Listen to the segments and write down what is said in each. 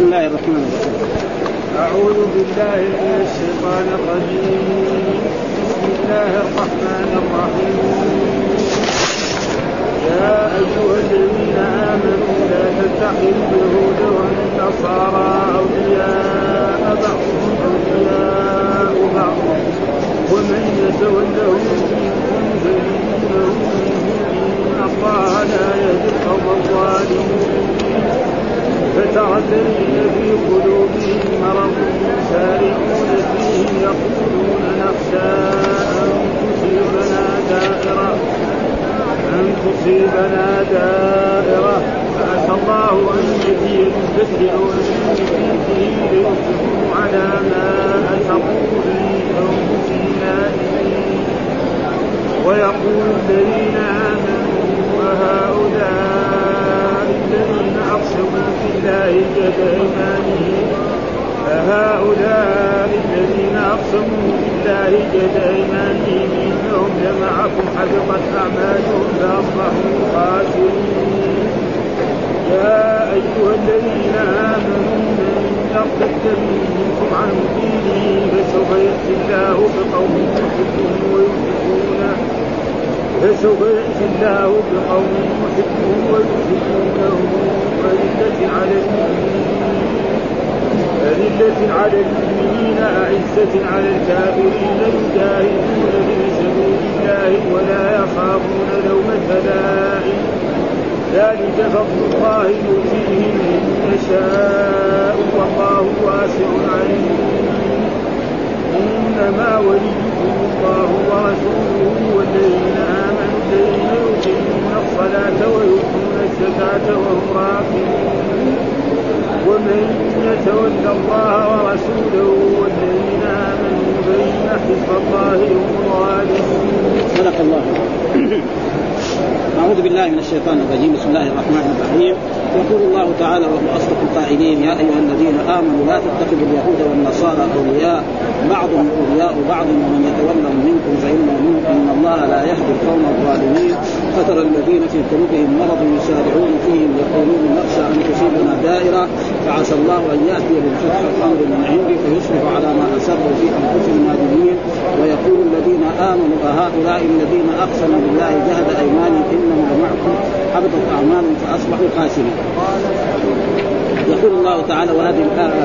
بسم الله الرحمن الرحيم. أعوذ بالله من الشيطان الرجيم. بسم الله الرحمن الرحيم. يا أيها الذين آمنوا لا تتخذوا اليهود والنصارى أولياء بعضهم أولياء بعض. ومن يتولهم منكم فإنه إن الله لا يهدي القوم الظالمين. الذين في قلوبهم مرض. سارعون فيهم يقولون نخشى. أن تصيبنا دائرة. أن تصيبنا دائرة. فعسى الله أن يهدي بالذكر أو أن يهديه ليصبحوا على ما أسروا في أنفسهم ويقول الذين آمنوا وهؤلاء أقسموا بالله جد أيمانهم فهؤلاء الذين أقسموا بالله جد أيمانهم إنهم لمعكم حبطت أعمالهم فأصبحوا خاسرين. يا أيها الذين آمنوا من يرتد منكم عن دينه فسوف يأتي الله بقوم يحبهم ويحبونه. فسوف يأتي الله بقوم يحبهم ويحبونه أذلة على المؤمنين أذلة على المؤمنين أعزة على الكافرين يجاهدون في سبيل الله ولا يخافون لومة لائم ذلك فضل الله يؤتيه من يشاء والله واسع عليم. إنما وليكم الله ورسوله والذين امنوا الذين يقيمون الصلاه ويؤتون الزكاه وهم راكعون ومن يتولى الله ورسوله والذين امنوا فان حزب الله هم. صدق الله. أعوذ بالله من الشيطان الرجيم. بسم الله الرحمن الرحيم. يقول الله تعالى وهو أصدق القائلين يا أيها الذين آمنوا لا تتخذوا اليهود والنصارى أولياء. بعضهم أولياء بعض. ومن يتولهم منكم فإنه منكم إن الله لا يهدي القوم الظالمين. فترى الذين في قلوبهم مرض يسارعون فيهم يقولون نخشى أن تصيبنا دائرة فعسى الله أن يأتي بالفتح الأمر من عنده فيصبح على ما أسروا في أنفسهم نادمين. ويقول الذين آمنوا أهؤلاء الذين أقسموا بالله جهد أيمانهم إنهم لمعكم حبطت أعمالهم فأصبحوا خاسرين. يقول الله تعالى وهذه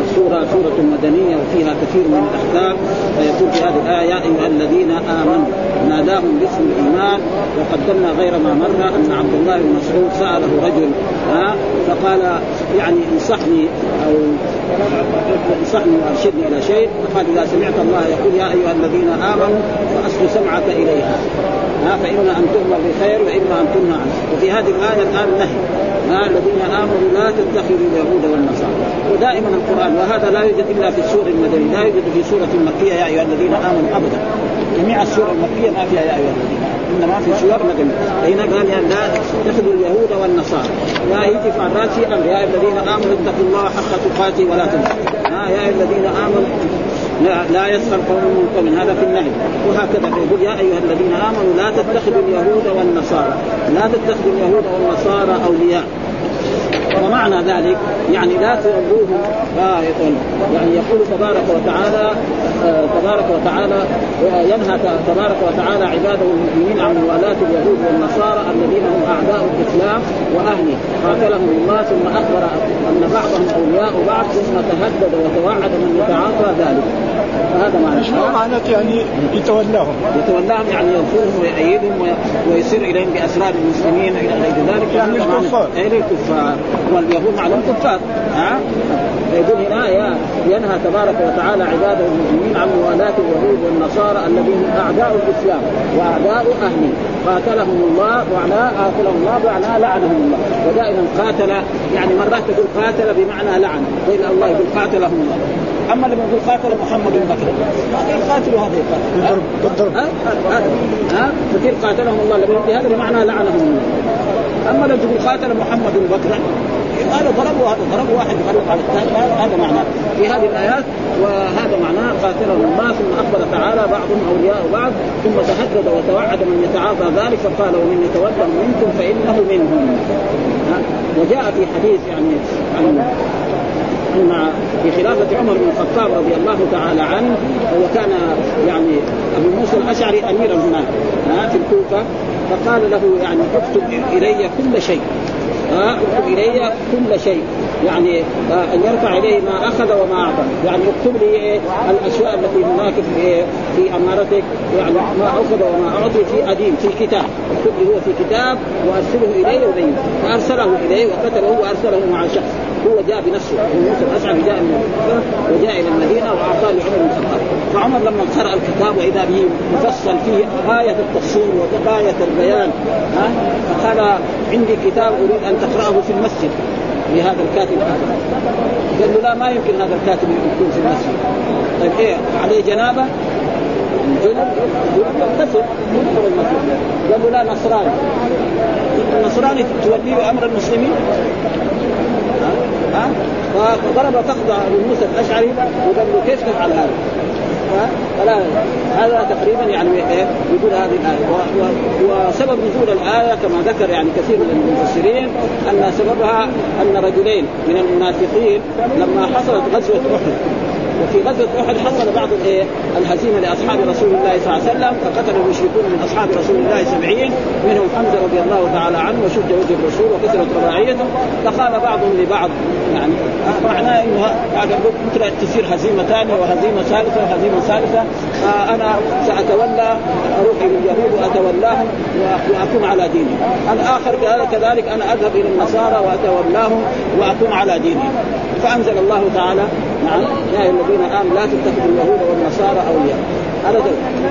السورة سورة مدنية وفيها كثير من الأحكام فيقول في هذه الآية يا أيها الذين آمنوا ناداهم باسم الإيمان وقدمنا غير ما مر أن عبد الله بن مسعود سأله رجل ها فقال يعني انصحني أو انصحني وأرشدني إلى شيء. فقال إذا سمعت الله يقول يا أيها الذين آمنوا فأصل سمعك إليها. ها فإما أن تؤمر بخير وإما أن تنهى عنه. وفي هذه الآية الآن نهي. ها الذين آمنوا لا تتخذوا اليهود والنصارى. ودائما القرآن وهذا لا يوجد إلا في السور المدنية لا يوجد في سورة مكية يا أيها الذين آمنوا أبدا. جميع السور المكية ما فيها يا أيها الذين إنما في سور مدنية هنا قال لا تتخذوا اليهود والنصارى؟ لا يجي في أمر يا أيها الذين آمنوا اتقوا الله حق تقاته ولا ها يا أيها الذين آمنوا لا, لا يسخر قوم من قوم. هذا في النهي. وهكذا يقول يا أيها الذين آمنوا لا تتخذوا اليهود والنصارى لا تتخذوا اليهود والنصارى أولياء. ومعنى ذلك يعني لا تولوهم غائط. يعني يقول تبارك وتعالى آه تبارك وتعالى ينهى تبارك وتعالى عباده المؤمنين عن موالاة اليهود والنصارى الذين هم أعداء الإسلام وأهله. قاتلهم الله ثم أخبر أن بعضهم أولياء بعض ثم تهدد وتوعد من يتعاطى ذلك. فهذا معنى. شنو معنى يعني يتولاهم؟ يتولاهم يعني ينصرهم ويأيدهم ويسير إليهم بأسرار المسلمين إلى غير ذلك. يعني الكفار. اي الكفار واليهود معلوم كفار ها؟ فيقول هنا يا ينهى تبارك وتعالى عباده المؤمنين عن موالاة اليهود والنصارى الذين هم أعداء الإسلام وأعداء أهله. قاتلهم الله معناه قاتلهم الله معناه لعنهم الله. ودائما قاتل يعني مرات تقول قاتل بمعنى لعن. والا الله يقول قاتلهم الله. أما لما يقول قاتل محمد بكر ما قاتلوا هذا بالضرب بالضرب. ها؟ ها؟ فكيف قاتلهم الله؟ بهذا بمعنى لعنهم الله. أما لو تقول قاتل محمد بكر هذا ضربوا هذا ضربوا واحد يغلب على الثاني هذا معناه. في هذه الآيات وهذا معناه قاتلهم الله ثم أخبر تعالى بعضهم أولياء بعض ثم تهدد وتوعد من يتعاطى ذلك فقال ومن يتولى منكم فإنه منهم. وجاء في حديث يعني عن ان في خلافة عمر بن الخطاب رضي الله تعالى عنه وكان يعني أبو موسى الأشعري اميرا هناك في الكوفة فقال له يعني اكتب إلي كل شيء. اكتب الي كل شيء. يعني أن يرفع إليه ما أخذ وما أعطى. يعني اكتب لي إيه الأشياء التي هناك في إيه في أمارتك. يعني ما أخذ وما أعطي في اديم في كتاب. اكتب لي هو في كتاب وأرسله إليه وبين. فأرسله إليه وكتبه وأرسله مع شخص. هو جاء بنفسه. موسى الاشعري جاء من وجاء إلى المدينة وأعطاه لعمر بن الخطاب. فعمر لما قرأ الكتاب وإذا به مفصل فيه غاية التفصيل وغاية البيان ها؟ فقال عندي كتاب أريد أن تقرأه في المسجد لهذا الكاتب. هذا قال له لا ما يمكن هذا الكاتب يكون في المسجد. طيب إيه عليه جنابة؟ يغتسل قال له لا نصراني. النصراني توليه أمر المسلمين؟ ها؟ فضرب فخذ ابو موسى الأشعري وقال له كيف تفعل هذا؟ فلا هذا تقريبا يعني يقول هذه الآية. وسبب نزول الآية كما ذكر يعني كثير من المفسرين أن سببها أن رجلين من المنافقين لما حصلت غزوة أحد. وفي غزوة أحد حصل بعض الإيه؟ الهزيمة لأصحاب رسول الله صلى الله عليه وسلم فقتل المشركون من أصحاب رسول الله سبعين منهم حمزة رضي الله تعالى عنه وشد وجه الرسول وكثرت رباعيته فقال بعضهم لبعض يعني معناه إنه بعد ممكن تصير هزيمة ثانية وهزيمة ثالثة وهزيمة ثالثة أنا سأتولى أروح إلى اليهود واتولاهم واكون على دينهم الآخر كذلك أنا أذهب إلى النصارى واتولاهم واكون على دينهم فأنزل الله تعالى نعم يا أيها الذين آمنوا لا تتخذوا اليهود والنصارى أولياء. هذا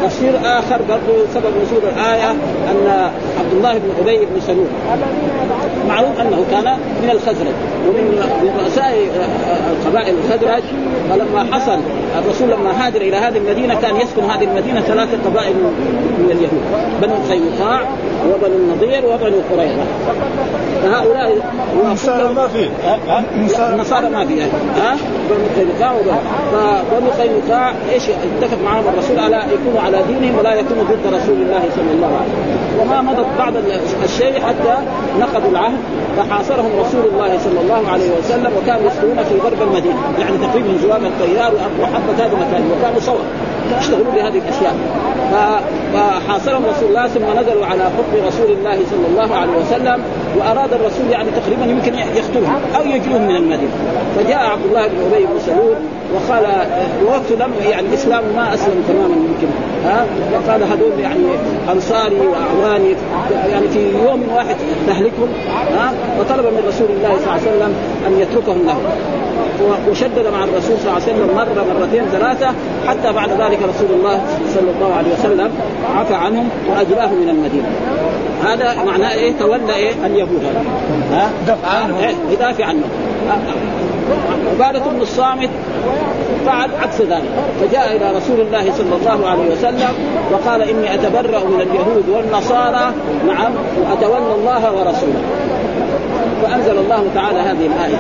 تفسير آخر برضه سبب نزول الآية أن عبد الله بن أبي بن سلول. معروف أنه كان من الخزرج. ومن رؤساء قبائل الخزرج فلما حصل الرسول لما هاجر إلى هذه المدينة كان يسكن هذه المدينة ثلاث قبائل من اليهود بنو قينقاع وبنو النضير وبنو قريظة. فهؤلاء النصارى ما في. النصارى ما في ها؟ بنو قينقاع فبنو قينقاع إيش اتفق معهم الرسول؟ على يكونوا على دينهم ولا يكونوا ضد رسول الله صلى الله عليه وسلم. وما مضت بعد الشيء حتى نقضوا العهد فحاصرهم رسول الله صلى الله عليه وسلم وكانوا يسكنون في غرب المدينة يعني تقريبا جواب الطيار وحبة هذا المكان وكانوا صور. يشتغلوا بهذه الأشياء. فحاصرهم رسول الله ثم نزلوا على حكم رسول الله صلى الله عليه وسلم وأراد الرسول يعني تقريبا يمكن يقتلهم أو يجلوهم من المدينة. فجاء عبد الله بن أبي بن سلول وقال وقت لم يعني الإسلام ما أسلم تماما يمكن. ها؟ وقال هذول يعني أنصاري وأعواني يعني في يوم واحد تهلكهم. ها؟ وطلب من رسول الله صلى الله عليه وسلم أن يتركهم له وشدد مع الرسول صلى الله عليه وسلم مرة مرتين ثلاثة حتى بعد ذلك رسول الله صلى الله عليه وسلم عفى عنهم واجلاه من المدينة. هذا معناه إيه؟ تولى إيه؟ اليهود ها؟ دفع عنهم. إيه؟ يدافع عنهم. عبادة بن الصامت فعل عكس ذلك. فجاء إلى رسول الله صلى الله عليه وسلم وقال إني أتبرأ من اليهود والنصارى نعم وأتولى الله ورسوله. فأنزل الله تعالى هذه الآية.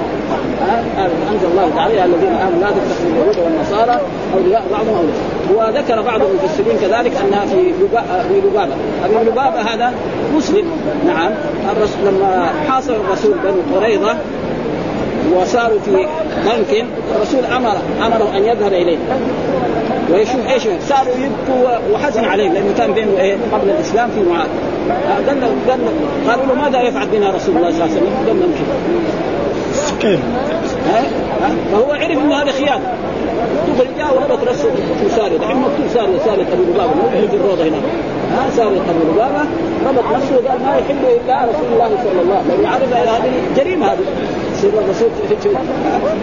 أنزل الله تعالى الذين آمنوا لا تتخذوا اليهود والنصارى أولياء بعضهم أولياء. وذكر بعض المفسرين كذلك أنها في في لبابة. أبي لبابة هذا مسلم. نعم. الرسول لما حاصر الرسول بنو قريظة وصاروا في بنك الرسول أمر أمره أن يذهب إليه. ويشوف إيش صاروا يبكوا وحزن عليهم لأنه كان بينه إيه قبل الإسلام في معاد قال له قال له قالوا له ماذا يفعل بنا رسول الله صلى الله عليه وسلم؟ قال كيف؟ فهو عرف إنه هذا خيانه دغري جاء وربط راسه في ساريه دحين مكتوب ساريه ساريه أبو لبابة. موجود في الروضة هنا. ها؟ ساريه أبو لبابة. ربط نفسه وقال ما يحب إلا رسول الله صلى الله عليه وسلم. عرف هذه جريمة هذه. سر الرسول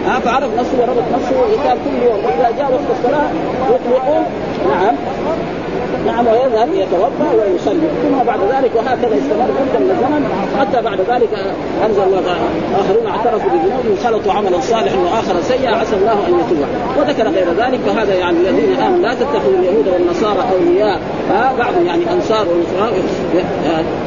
ها؟ فعرف نفسه وربط نفسه. وقال كل يوم واذا جاء وقت الصلاة يطلقون نعم. نعم ويذهب يتوضأ ويصلي. ثم بعد ذلك وهكذا استمر مده من الزمن حتى بعد ذلك أنزل الله تعالى آخرون اعترفوا بذنوبهم خلطوا عملا صالحا وآخر سيئا عسى الله أن يتوب. وذكر غير ذلك فهذا يعني الذين امنوا لا تتخذوا اليهود والنصارى أولياء. بعضهم يعني أنصار ونصارى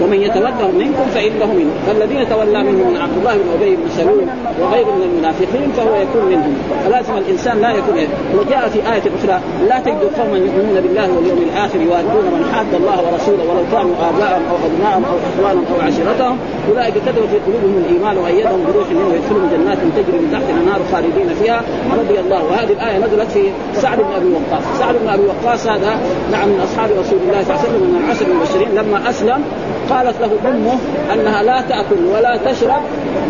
ومن يتولهم منكم فإنه منهم فالذين تولى منهم من عبد الله بن أبي بن سلول وغيره من المنافقين فهو يكون منهم. فلازم الإنسان لا يكون إيه؟ وجاء في آية أخرى لا تجد قوما يؤمنون بالله واليوم الآخر يوادون من حاد الله ورسوله ولو كانوا آباءهم أو أبناءهم أو إخوانهم أو عشيرتهم. أولئك كتبوا في قلوبهم الإيمان وأيدهم بروح منه ويدخلهم جنات تجري من تحتها النار خالدين فيها. رضي الله وهذه الآية نزلت في سعد بن أبي وقاص، سعد بن أبي وقاص هذا نعم من أصحاب رسول الله صلى الله عليه وسلم من العشر المبشرين لما أسلم قالت له أمه أنها لا تأكل ولا تشرب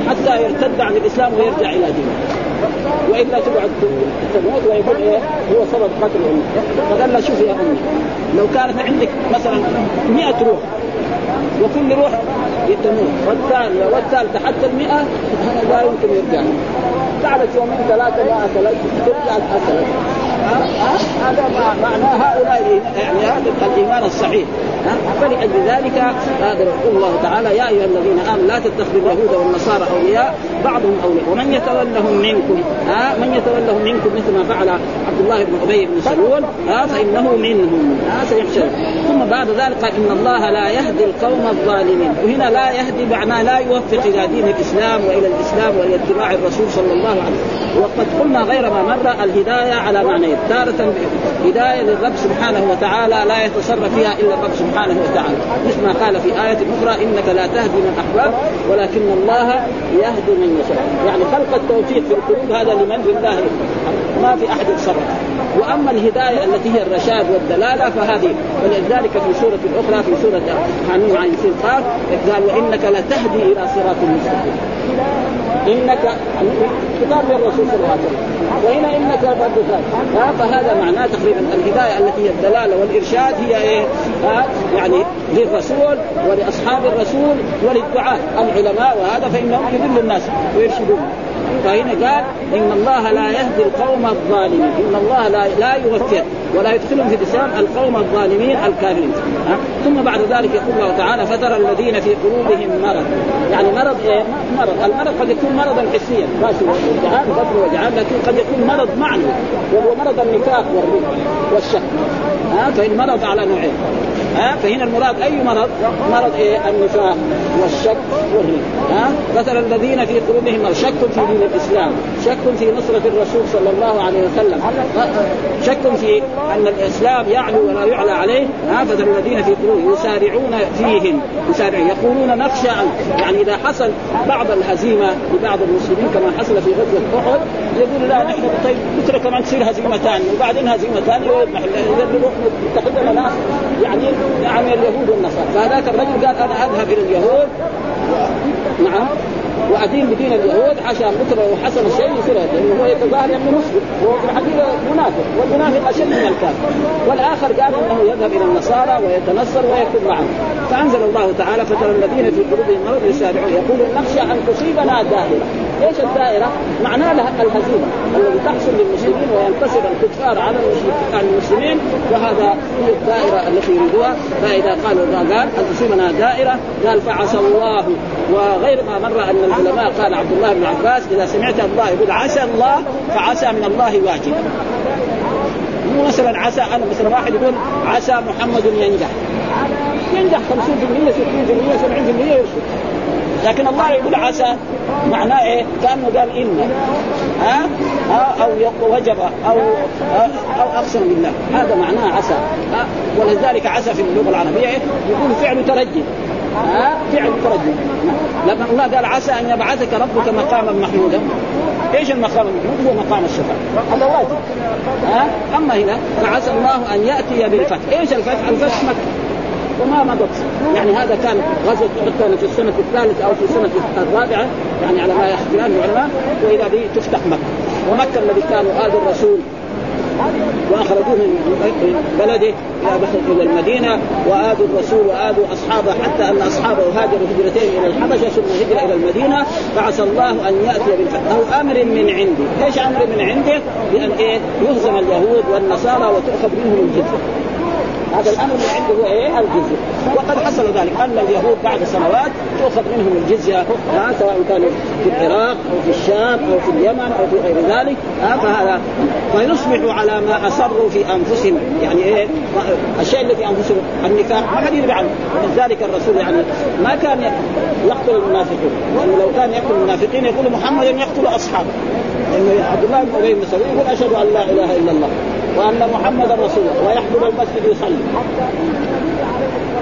حتى يرتد عن الإسلام ويرجع إلى دينه. وإلا تقعد تموت ويقول إيه هو سبب قتل أمه. فقال لها شوفي يا أمي لو كانت عندك مثلا 100 روح وكل روح تموت والثانية والثالثة حتى المئة لا يمكن يرجع قعدت يومين ثلاثة ما أكلت ترجع أكلت هذا معنى هؤلاء يعني هذا الإيمان الصحيح. فلأجل ذلك هذا يقول الله تعالى يا أيها الذين آمنوا لا تتخذوا اليهود والنصارى أولياء بعضهم أولياء. ومن يتولهم منكم ها؟ من يتولهم منكم مثل ما فعل عبد الله بن أبي بن سلول ها؟ فإنه منهم ها؟ سيحشر. ثم بعد ذلك إن الله لا يهدي القوم الظالمين. وهنا لا يهدي معناه لا يوفق إلى دين الإسلام وإلى الإسلام والى اتباع الرسول صلى الله عليه وسلم. وقد قلنا غير ما مر الهداية على معنيين. تارة هدايه للرب سبحانه وتعالى لا يتصرف فيها إلا الرب سبحانه وتعالى. مثل ما قال في آية أخرى إنك لا تهدي من أحببت ولكن الله يهدي من يشاء. يعني خلق التوفيق في القلوب هذا لمن لله؟ ما في أحد يتصرف. وأما الهداية التي هي الرشاد والدلالة فهذه ولذلك في سورة أخرى في سورة حميم عن قال قال وإنك لتهدي إلى صراط مستقيم. إنك خطاب للرسول صلى الله عليه وسلم. وهنا إنك برضه فهذا معناه تقريبا الهداية التي هي الدلالة والإرشاد هي إيه؟ يعني للرسول ولأصحاب الرسول وللدعاة العلماء وهذا فإنهم يذلوا الناس ويرشدون. فهنا قال إن الله لا يهدي القوم الظالمين. إن الله لا لا يوفق ولا يدخلهم في الإسلام القوم الظالمين الكافرين. ثم بعد ذلك يقول الله تعالى فترى الذين في قلوبهم مرض. يعني مرض إيه؟ مرض. المرض قد يكون مرضا حسيا. بس وجعان بطن وجعان لكن قد يكون مرض معنوي. وهو مرض النفاق والرب والشك ها؟ فإن مرض على نوعين. ها؟ فهنا المراد أي مرض؟ مرض إيه؟ النفاق. والشك والريب. ها؟ مثلا الذين في قلوبهم شك في دين الإسلام، شك في نصرة الرسول صلى الله عليه وسلم، شك في أن الإسلام يعلو ولا يعلى عليه، ها؟ الذين في قلوبهم يسارعون فيهم، يسارعون. يقولون نخشى ان يعني إذا حصل بعض الهزيمة لبعض المسلمين كما حصل في غزوة أحد يقول لا نحن طيب. بكره كمان تصير هزيمه ثانية وبعدين هزيمه ثانية نتخذ ناس يعني يعني اليهود والنصارى. فهذاك الرجل قال أنا أذهب إلى اليهود. نعم. وادين بدين اليهود عشان بكرة لو حصل شيء يصير لأنه هو يتظاهر انه مسلم. وهو في الحقيقة منافق والمنافق أشد من الكافر. والآخر قال إنه يذهب إلى النصارى ويتنصر ويكتب معهم. فأنزل الله تعالى فترى الذين في قلوبهم مرض يسارعون يقولون نخشى أن تصيبنا دائرة. إيش الدائرة؟ معناه الهزيمة الذي تحصل للمسلمين وينتصر الكفار على المسلمين. وهذا هي الدائرة التي يريدوها. فإذا قالوا قال ان تصيبنا دائرة؟ قال فعسى الله. وغير ما مر أن العلماء قال عبد الله بن عباس إذا سمعت الله يقول عسى الله فعسى من الله واجب مو مثلا عسى أنا مثلا واحد يقول عسى محمد ينجح. ينجح 50% 60% 70% يرشد لكن الله يقول عسى معناه إيه؟ كأنه قال إن. ها؟ أو وجب أو أو أقسم بالله. هذا معناه عسى. ها؟ ولذلك عسى في اللغة العربية؟ يكون فعل ترجي. ها؟ فعل ترجي لما الله قال عسى أن يبعثك ربك مقاما محمودا. إيش المقام؟ المحمود؟ هو مقام الشفاعه هذا واجب. ها؟ أما هنا فعسى الله أن يأتي بالفتح. إيش الفتح؟ الفتح مكة. وما مضت. يعني هذا كان غزوة كان في السنة الثالثة أو في السنة الرابعة يعني على ما يحكي العلماء وإذا به تفتح مكة. ومكة الذي كانوا اذوا الرسول. وأخرجوه من بلده إلى المدينة وآذوا الرسول وآذوا أصحابه حتى أن أصحابه هاجروا هجرتين إلى الحبشة ثم هجر إلى المدينة فعسى الله أن يأتي بالفتح أو أمر من عنده، إيش أمر من عنده؟ بأن إيه؟ يهزم اليهود والنصارى وتؤخذ منهم الجزية. هذا الأمر اللي عنده إيه؟ الجزية. وقد حصل ذلك. أن اليهود بعد سنوات تؤخذ منهم الجزية ها سواء كانوا في العراق أو في الشام أو في اليمن أو في غير ذلك ها فهذا فيصبحوا على ما أصروا في أنفسهم. يعني إيه؟ الشيء الذي في أنفسهم النفاق. ما حد يدري عنه. ولذلك الرسول يعني ما كان يقتل المنافقين لأنه لو كان يقتل المنافقين يقول محمد يقتل أصحابه. لأنه عبد الله بن أبي يقول أشهد أن لا إله إلا الله. وأن محمدا رسول الله ويحضر المسجد يصلي.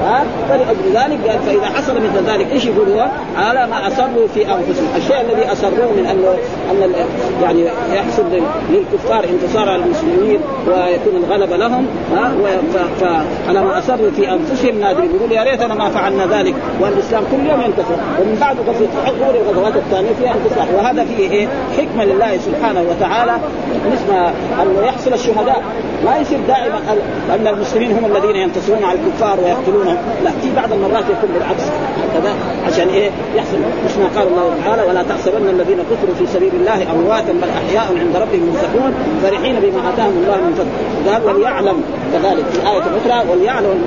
ها؟ فلأجل ذلك قال فإذا حصل مثل ذلك إيش يقول هو؟ على ما أصروا في أنفسهم، الشيء الذي اصروه من انه أن يعني يحصل للكفار انتصار على المسلمين ويكون الغلبه لهم ها؟ فعلى ما أصروا في أنفسهم نادرين يقول يا ريتنا ما فعلنا ذلك. والإسلام كل يوم ينتصر. ومن بعد غزوة الغزوات الثانية فيها انتصار. وهذا فيه إيه؟ حكمة لله سبحانه وتعالى مثل انه يحصل الشهداء. ما يصير دائما ان المسلمين هم الذين ينتصرون على الكفار ويقتلونهم لا في بعض المرات يكون بالعكس هكذا عشان إيه؟ يحصل مثل ما قال الله تعالى ولا تحسبن الذين كفروا في سبيل الله أمواتا بل أحياء عند ربهم يرزقون فرحين بما آتاهم الله من فضل قال وليعلم كذلك في الايه الاخرى وليعلم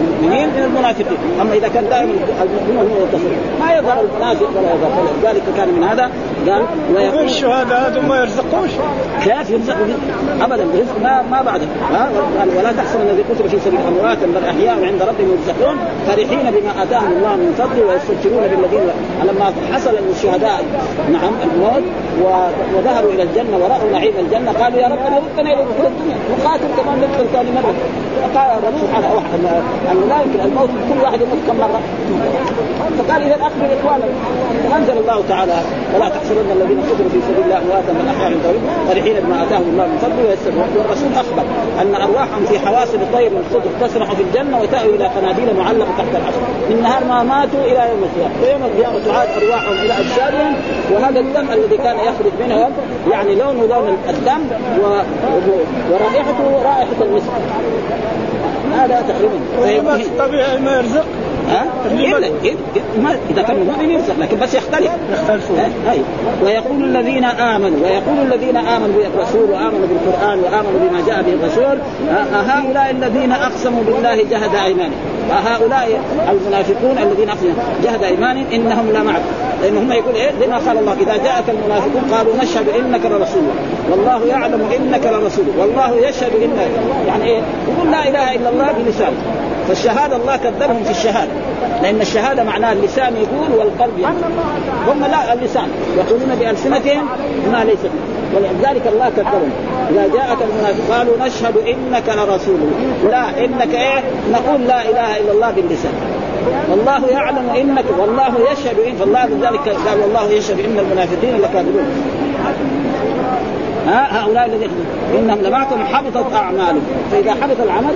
المؤمنين من المنافقين. أما إذا كان دائما المؤمنون هم ينتصرون ما يظهر المنافق ولا يظهر ذلك كان من هذا. قال ويقول الشهداء ما يرزقوش. كيف يرزق ابدا رزق ما ما بعده. قال ولا تحسب الذي قتل في سبيل امواتا بل أحياء عند ربهم يرزقون فرحين بما آتاهم الله من فضله ويستبشرون بالذين لما حصل للشهداء نعم الموت وذهبوا إلى الجنة ورأوا نعيم الجنة قالوا يا ربنا ردنا إلى الدنيا نقاتل كمان ندخل ثاني مره فقال الرب سبحانه انه لا يمكن الموت كل واحد يموت كم مرة؟ فقال إذا اخبر اخوانا فأنزل الله تعالى ولا تحسبن الذين قتلوا في سبيل الله امواتا من احياء عند ربهم فرحين بما آتاهم الله من فضله ويستبشرون والرسول أخبر أن أرواحهم في حواصل الطير والخضر تسرح في الجنة وتأوي إلى قناديل معلقة تحت العرش من نهار ما ماتوا إلى يوم القيامة. ويوم القيامة تعاد أرواحهم إلى أجسادهم وهذا الدم الذي كان يخرج منهم يعني لونه لون الدم و... ورائحته رائحه المسك. هذا تقريبا. طبيعي ما يرزق؟ ها؟ إلا إذا كان مؤمن يرزق لكن بس يختلف. يختلفون اي ويقول الذين آمنوا ويقول الذين آمنوا بالرسول وآمنوا بالقرآن وآمنوا بما جاء به الرسول هؤلاء الذين أقسموا بالله جهد أيمانهم. هؤلاء المنافقون الذين أقسموا جهد أيمانهم إنهم لا معكم لأن هم يقول إيه؟ زي ما قال الله إذا جاءك المنافقون قالوا نشهد إنك لرسول والله يعلم إنك لرسول والله يشهد إنك يعني إيه؟ يقول لا إله إلا الله بلسانه. فالشهادة الله كذبهم في الشهادة. لأن الشهادة معناها اللسان يقول والقلب يقول. هم لا اللسان. يقولون بألسنتهم ما ليس. ولذلك الله كذبهم. إذا جاءك المنافق قالوا نشهد إنك لرسول. لا إنك إيه؟ نقول لا إله إلا الله باللسان. والله يعلم إنك والله يشهد إن فالله لذلك قال والله يشهد إن المنافقين لكاذبون. ها هؤلاء الذين إنهم لمعكم حبطت أعمالهم. فإذا حبط العمل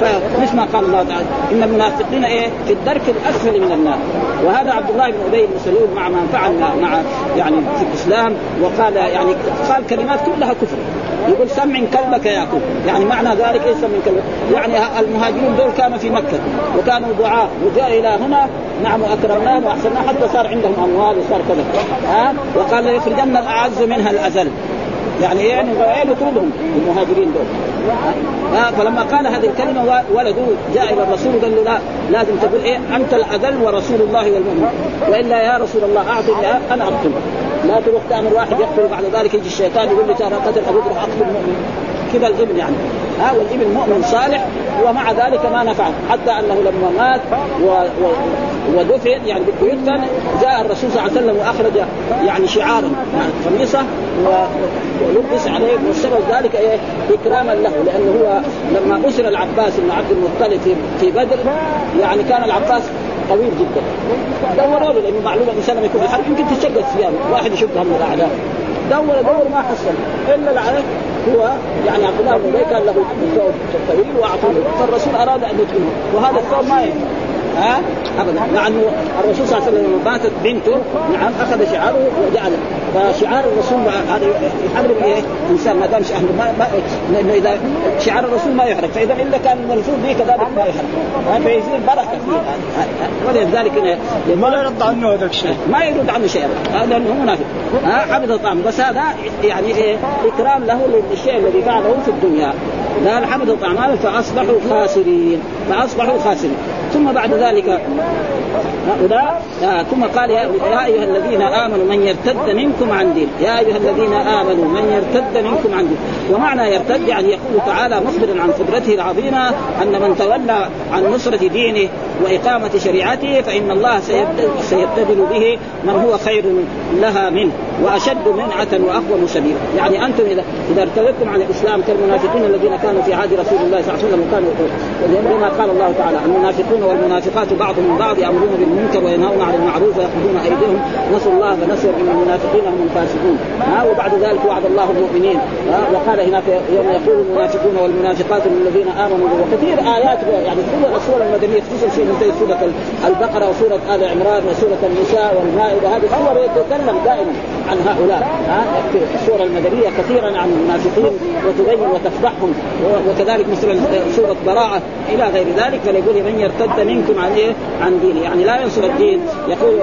فمثل ما قال الله تعالى. إن المنافقين إيه؟ في الدرك الأسفل من النار. وهذا عبد الله بن أبي بن سلول مع من فعل مع يعني في الإسلام وقال يعني قال كلمات كلها كفر. يقول سمع كلبك يا كفر يعني معنى ذلك إيه سمع كلبك؟ يعني المهاجرون دول كانوا في مكة. وكانوا ضعاف وجاء إلى هنا نعم وأكرمناهم واحسناهم حتى صار عندهم أموال وصار كذا. ها؟ وقال ليخرجن الأعز منها الأذل. يعني إيه يعني إيه يطردهم المهاجرين دول. ها فلما قال هذه الكلمة ولده جاء إلى الرسول قال له لا لازم تقول إيه أنت الأذل ورسول الله والمؤمن. وإلا يا رسول الله أعطي أنا اقتل لا تروح تأمر واحد يقتل بعد ذلك يجي الشيطان يقول لي ترى قتل أبوك روح اقتل المؤمن. كذا الابن يعني. ها والابن مؤمن صالح ومع ذلك ما نفع حتى أنه لما مات و... و... ودفن يعني يدفن جاء الرسول صلى الله عليه وسلم وأخرج يعني شعارا يعني قميصه. ولبس عليه والسبب ذلك إيه؟ إكراما له لأنه هو لما أسر العباس بن عبد المطلب في في بدر يعني كان العباس طويل جدا. دوروا له لأنه معلومه الانسان لما يكون في الحرب يمكن تشق الثياب واحد يشقها من الأعداء. دور دور ما حصل. إلا هو يعني عبد الله بن كان له ثوب طويل واعطوه فالرسول اراد ان يدخله وهذا الثوب ما ينفع ها؟ أبدا. مع انه الرسول صلى الله عليه وسلم لما ماتت بنته نعم أخذ شعاره وجعله فشعار الرسول هذا يحرم إيه؟ إنسان ما دام اهله ما, ما لأنه إذا شعار الرسول ما يحرق فإذا الا كان الملفوظ به كذلك ما يحرق فيصير بركة. فيه ولذلك ما لا يرد عنه هذا الشيء. ما يرد عنه شيء. لأنه هو منافق. ها حفظ الطعام. بس هذا يعني إيه؟ إكرام له للشيء الذي فعله في الدنيا. قال حفظ الطعام. فأصبحوا خاسرين. فأصبحوا خاسرين. ثم بعد ذلك هؤلاء آه ثم قال يا أيها الذين آمنوا من يرتد منكم عن دين يا أيها الذين آمنوا من يرتد منكم عن دين. ومعنى يرتد يعني يقول تعالى مخبرا عن قدرته العظيمة أن من تولى عن نصرة دينه وإقامة شريعته فإن الله سيبتدل به من هو خير لها منه وأشد منعة وأقوم سبيلا. يعني أنتم إذا إذا ارتدتم عن الإسلام كالمنافقين الذين كانوا في عهد رسول الله صلى الله عليه وسلم وكانوا لما قال الله تعالى المنافقون والمنافقات بعضهم من بعض يأمرون بالمنكر وينهون عن المعروف ويقبضون أيديهم نسوا الله فنسوا إن المنافقين هم الفاسقون. ها وبعد ذلك وعد الله المؤمنين. وقال هناك يوم يقول المنافقون والمنافقات للذين آمنوا وكثير آيات يعني كل السور المدنية خصوصا في منتهى سورة البقرة وسورة آل عمران وسورة النساء والمائدة هذه السور يتكلم دائما عن هؤلاء. ها السور المدنية كثيرا عن المنافقين وتبين وتفضحهم وكذلك مثلا سورة براءة إلى غير ذلك فليقول من يرتد منكم عن إيه؟ عن دينه يعني لا ينصر الدين. يقول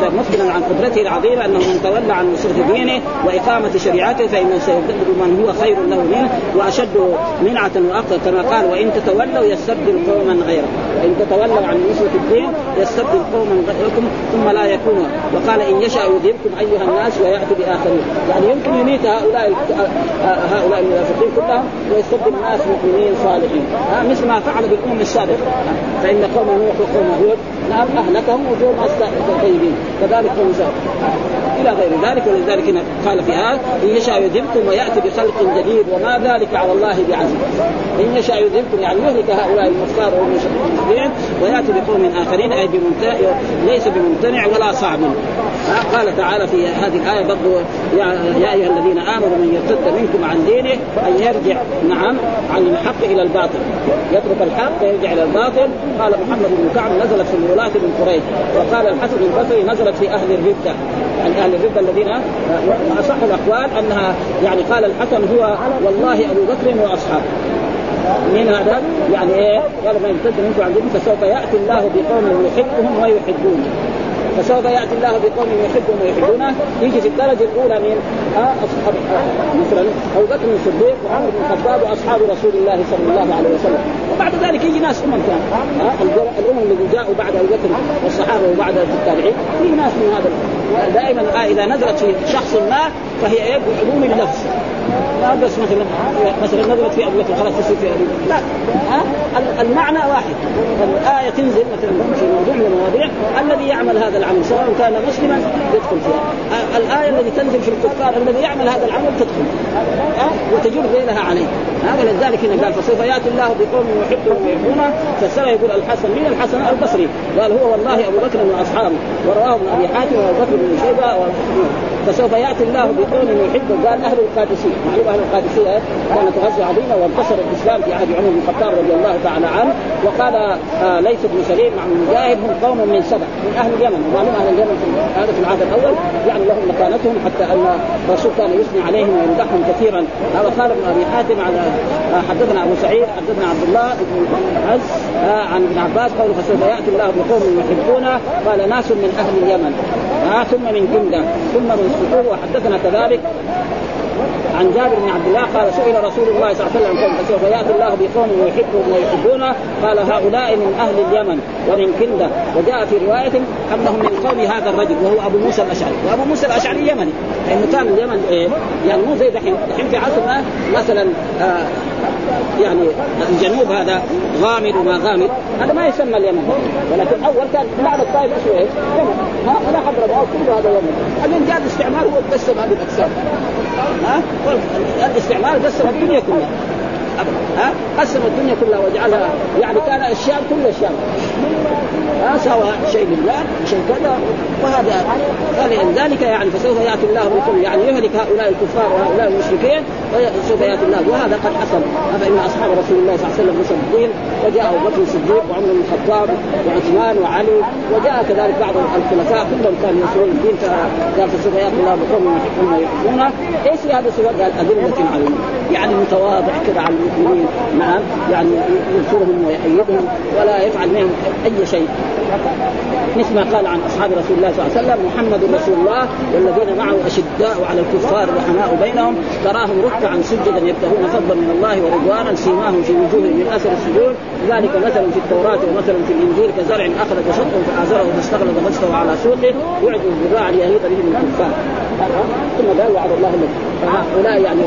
مخبرا عن قدرته العظيمة أنه من تولى عن نصره دينه وإقامة شريعته فإنه سيبدل من هو خير له منه وأشد منعة وأقوى كما قال وإن تتولوا يستبدل قوما غيره وإن تتولوا عن نصره الدين يستبدل قوما غيركم ثم لا يكونوا. وقال إن يشاء يذهبكم أيها الناس وياتي بآخرين. يعني يمكن يميت هؤلاء هؤلاء المنافقين كلهم ويستبدل ناس مؤمنين صالحين. مثل ما فعل بالأمم السابقة. فإن قوم نوح وقوم هود نعم أهلكهم وجوه الطيبين كذلك قوم إلى غير ذلك ولذلك قال في هذا إن يشاء يذهبكم ويأتي بخلق جديد وما ذلك على الله بعزيز. إن يشاء يذهبكم يعني يهلك هؤلاء الكفار والمشركين ويأتي بقوم آخرين أي بممتنع ليس بممتنع ولا صعب قال تعالى في هذه الآية برضو يا, أيها الذين آمنوا من يرتد منكم عن دينه أن يرجع نعم عن الحق إلى الباطل. يترك الحق ويرجع إلى الباطل. قال محمد بن كعب نزلت في الولاة بن قريش. وقال الحسن البصري نزلت في أهل الردة. يعني أهل الردة الذين اصح الأقوال أنها يعني قال الحسن هو والله أبو بكر وأصحابه. من هذا؟ يعني إيه؟ قال من يرتد منكم عن دينه فسوف يأتي الله بقوم يحبهم ويحبونه. فسوف يأتي الله بقوم يحبهم ويحبونه. يجي في الدرجة الأولى من أصحاب مثلا أبو بكر الصديق وعمر بن الخطاب وأصحاب رسول الله صلى الله عليه وسلم. وبعد ذلك يجي ناس أمم ثانية الأمم الذي جاءوا بعد أبو بكر والصحابة وبعد التابعين. في ناس من هذا دائما إذا نزلت في شخص ما فهي إيه؟ بعموم اللفظ. لا بس مثلا مثلا نزلت في ابو بكر خلاص تصير في ابي لا ها؟ المعنى واحد. الآية تنزل مثلا في موضوع من المواضيع. الذي يعمل هذا العمل سواء كان مسلما يدخل فيها. الآية التي تنزل في الكفار الذي يعمل هذا العمل تدخل. ها؟ وتجر غيرها عليه. ها ولذلك هنا قال فسوف يأتي الله بقوم يحبهم ويحبونه. فالسنه يقول الحسن من الحسن؟ البصري. قال هو والله أبو بكر واصحابه ورواه ابن أبي حاتم وأبو بكر بن شيبة فسوف يأتي الله بقوم يحبهم. قال أهل القادسيه معلوم أهل القادسية كانت غزوة عظيمة وانتصر الإسلام في عهد عمر بن الخطاب رضي الله تعالى عنه. وقال آه ليس بن سليم مع مجاهد هم قوم من سبع من أهل اليمن. ومعلوم أهل اليمن هذا في العهد الأول يعني لهم مكانتهم حتى أن الرسول كان يثني عليهم ويمدحهم كثيرا. هذا قال ابن أبي حاتم على آه حدثنا أبو سعيد حدثنا عبد الله بن عز آه عن ابن عباس قال فسوف يأتي الله بقوم يحبونه. قال ناس من أهل اليمن. آه ثم من كنده ثم من سطوح وحدثنا كذلك. عن جابر بن عبد الله قال سئل رسول الله صلى الله عليه وسلم فسوف يأتي الله بقوم يحبهم ويحبونه؟ قال هؤلاء من أهل اليمن ومن كنده وجاء في رواية أنهم من قوم هذا الرجل وهو أبو موسى الأشعري. وأبو موسى الأشعري يمني. لأنه كان اليمن إيه؟ يعني مو زي دحين. دحين في عصرنا مثلا آه يعني الجنوب هذا غامض وما غامض. هذا ما يسمى اليمن. ولكن أول كان بعد الطائف اسمه إيش؟ يمن ولا حضر كل هذا يمن. الان جاء الاستعمار هو قسم هذه الأقسام. ها؟ الاستعمار قسم الدنيا كلها. ها؟ قسم الدنيا كلها وجعلها يعني كان الشام كل الشام. ها سوى شيء لله شيء كذا وهذا فلذلك يعني فسوف يأتي الله بكل يعني يهلك هؤلاء الكفار وهؤلاء المشركين وسوف يأتي الله وهذا قد حصل. فان أصحاب رسول الله صلى الله عليه وسلم مصدقين وجاء أبو بكر الصديق وعمر بن الخطاب وعثمان وعلي وجاء كذلك بعض الخلفاء كلهم كانوا يسوون الدين فقال فسوف يأتي الله بقوم يحبون ويحبونه إيش هذا سوى؟ قال أذلة عليهم يعني متواضع كذا على المؤمنين نعم يعني ينصرهم ويأيدهم ولا يفعل منهم أي شيء. مثل ما قال عن أصحاب رسول الله صلى الله عليه وسلم محمد رسول الله والذين معه أشداء على الكفار رحماء بينهم تراهم ركعا سجدا يبتغون فضلا من الله ورضوانا سيماهم في وجوههم من أثر السجود ذلك مثل في التوراة ومثل في الإنجيل كزرع اخذ شطه فازره فاستغلظ فاستوى على سوقه يعجب الزراع ليهيط به الكفار. ثم قال وعد الله لك فهؤلاء يعني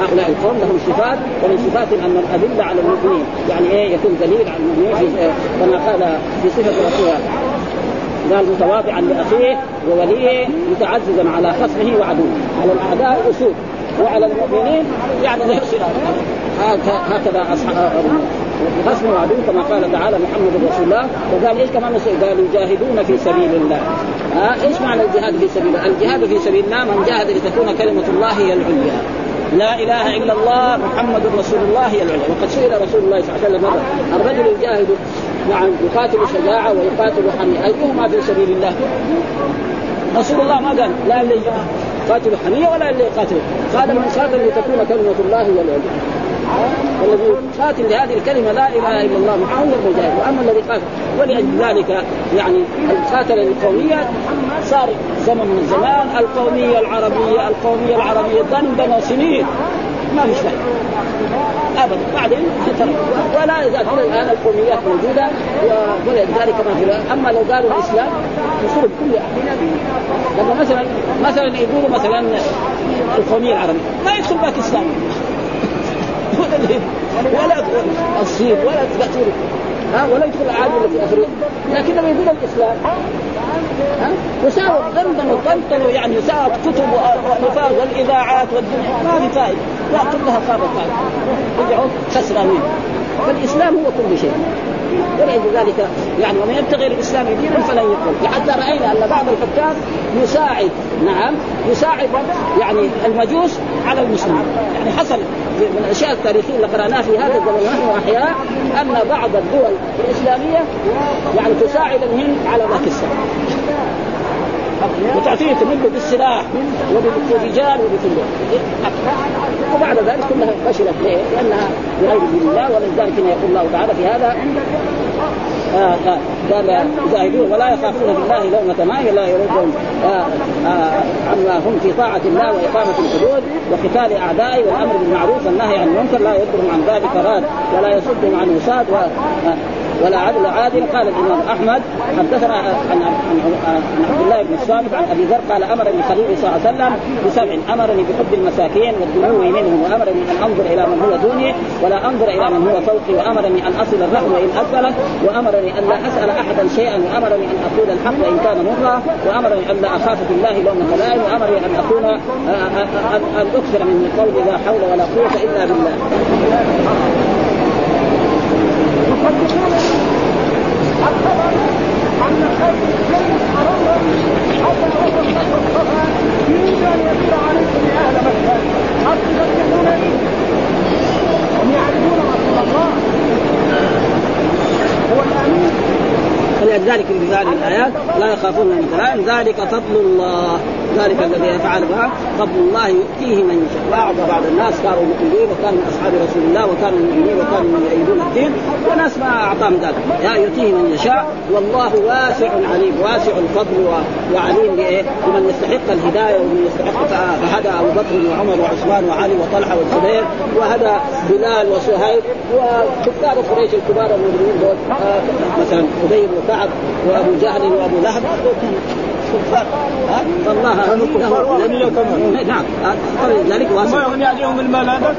هؤلاء القوم لهم صفات ومن صفاتهم أن الأدلة على المؤمنين. يعني إيه؟ يكون دليل على المؤمنين كما قال في صفة رسولها قال متواضعا لأخيه ووليه متعززا على خصمه وعدوه. على الأعداء اسود وعلى المؤمنين يعني هكذا أصحاب خصم وعدو كما قال تعالى محمد رسول الله وقال إيش كمان قال يجاهدون في سبيل الله. ها إيش معنى الجهاد في سبيل الله؟ الجهاد في سبيل الله من جاهد لتكون كلمة الله هي العليا. لا إله إلا الله محمد رسول الله هي العليا. وقد سئل رسول الله صلى الله عليه وسلم الرجل يجاهد نعم يقاتل شجاعة ويقاتل حمية. أيهما في سبيل الله؟ رسول الله ما قال لا اللي يقاتل حمية ولا اللي يقاتل. قال من قاتل لتكون كلمة الله هي العليا. والذي قاتل لهذه الكلمة لا إله إلا الله محمد المجاهد وأما الذي قاتل ولأجل ذلك يعني القاتل القومية صار زمن من الزمان القومية العربية القومية العربية دندن سنين. ما في شيء. أبدا. بعدين ولا الآن القوميات موجودة ولذلك ما في أما لو قالوا الإسلام يصير كل لما مثلا مثلا يقولوا مثلا القومية العربية. ما يدخل باكستان ولا الصين ولا تأثير ها ولا يدخل العالم في افريقيا لكن لما يقول الإسلام ها يساوي ضمن وطنطن يعني يساوي كتب ونفاذ والإذاعات والدنيا. ما في فائده لا كلها خابت رجعوا خسرانين. فالإسلام هو كل شيء. ولذلك يعني ومن يبتغي الإسلام دينا فلن يقبل. حتى رأينا أن بعض الحكام يساعد نعم يساعد يعني المجوس على المسلمين. يعني حصل من الأشياء التاريخية اللي قرأناها في هذا الزمن ونحن أحياء أن بعض الدول الإسلامية يعني تساعد الهند على باكستان وتعطيه تمده بالسلاح وبالرجال وبكل وبعد ذلك كلها فشلت ليه؟ لأنها بغير دين الله ولذلك يقول الله تعالى في هذا آه آه قال يجاهدون ولا يخافون بالله لومة ماء لا يردهم آه آه عما هم في طاعة الله وإقامة الحدود وقتال أعدائه والأمر بالمعروف والنهي عن المنكر لا يذكرهم عن ذلك راد ولا يصدهم عن وساد ولا عدل عادل قال الإمام أحمد حدثنا عن عبد الله بن الصامت عن أبي ذر قال أمرني خليل صلى الله عليه وسلم بسبع أمرني بحب المساكين والدنو منهم وأمرني أن أنظر إلى من هو دوني ولا أنظر إلى من هو فوقي وأمرني أن أصل الرحم وان اثقلت وأمرني أن لا أسأل أحدا شيئا وأمرني أن أقول الحق وان كان مرا وأمرني أن لا أخاف في الله لوم لائم وأمرني أن أكون ان أكثر من قولي لا حول ولا قوة إلا بالله. يصدقون الخبر ان خير حتى يدل عليكم يا أهل مكه هل تصدقونني؟ هم يعرفون الله هو في هذه الآيات لا يخافون من ذلك فضل الله ذلك الذي يفعل به فضل الله يؤتيه من يشاء. بعض بعض الناس كانوا مؤمنين وكانوا من أصحاب رسول الله وكانوا مؤمنين وكانوا يؤيدون الدين وناس ما أعطاهم ذلك. يا يؤتيه من يشاء. والله واسع عليم. واسع الفضل وعليم لمن يستحق الهداية ومن يستحق فهدى أبو بكر وعمر وعثمان وعلي وطلحة والزبير وهدى بلال وصهيب وكفار قريش الكبار المجرمين دول. آه، مثلا أبي بن كعب وأبو جهل وأبو لهب. كفار فالله كانوا كفار كمان نعم فلذلك ما يغني عليهم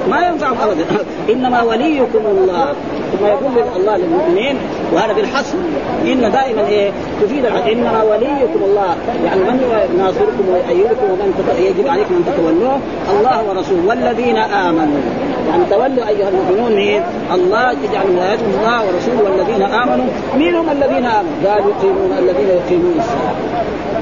ما ينفعهم ابدا انما وليكم الله ثم يقول الله للمؤمنين وهذا بالحصر ان دائما إيه تفيد انما وليكم الله يعني من ناصركم ويؤيدكم ومن يجب عليكم ان تتولوه الله ورسوله والذين امنوا يعني تولوا ايها المؤمنون مين؟ الله يجعل ولايتهم الله ورسوله والذين امنوا مين هم الذين امنوا؟ قال يقيمون الذين يقيمون الصلاه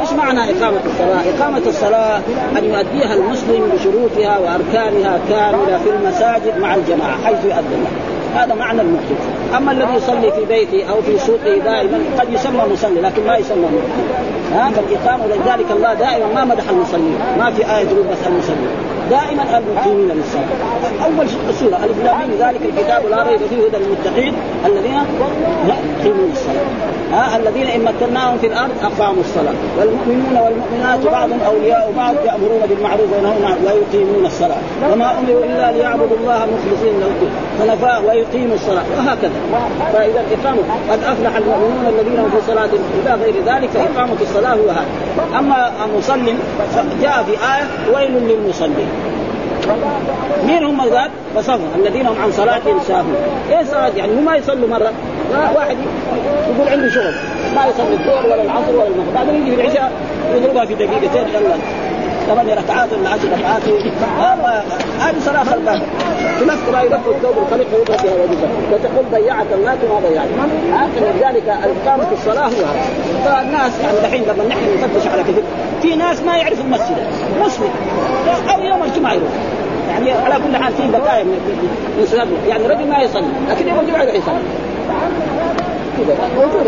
إيش معنى إقامة الصلاة؟ إقامة الصلاة أن يؤديها المسلم بشروطها وأركانها كاملة في المساجد مع الجماعة حيث يؤذن هذا معنى المقيم أما الذي يصلي في بيته أو في سوقه دائما قد يسمى مصلي لكن ما يسمى مقيم ها؟ فالإقامة ولذلك الله دائما ما مدح المصلين. ما في آية تقول بس المصلين. دائما المقيمين للصلاه أول سوره ألف ذلك الكتاب لا ريب فيه هدى للمتقين الذين يقيمون الصلاة. ها الذين إن مكناهم في الأرض أقاموا الصلاة. والمؤمنون والمؤمنات بعضهم أولياء بعض يأمرون بالمعروف وينهون عن ويقيمون الصلاة. وما أمروا إلا ليعبدوا الله مخلصين له حنفاء ويقيموا الصلاة. وهكذا. فإذا الإقامة قد أفلح المؤمنون الذين هم في صلاة إلى غير ذلك فإقامة الصلاة هو هذا. أما المصلي جاء في آية ويل للمصلين. مين هم ذات؟ فصفوا الذين هم عن صلاتهم ساهون، إيه صلاة يعني ما يصلوا مرة، واحد يقول عنده شغل. ما يصلي الظهر ولا العصر ولا المغرب، بعدين يجي في العشاء يضربها في دقيقتين يلا. ثمان ركعات ولا عشر ركعات هذه صلاة خربانة. تلف ما يلف الثوب الخليق ويضرب بها وجهه وتقول ضيعت الله ما لذلك إقامة الصلاة هو هذا. فالناس يعني دحين لما نحن نفتش على كذب في ناس ما يعرف المسجد. مسلم. أو يوم الجمعة يروح. يعني على كل حال في بقايا من يعني رجل ما يصلي لكن يوم الجمعة يروح يصلي. موجود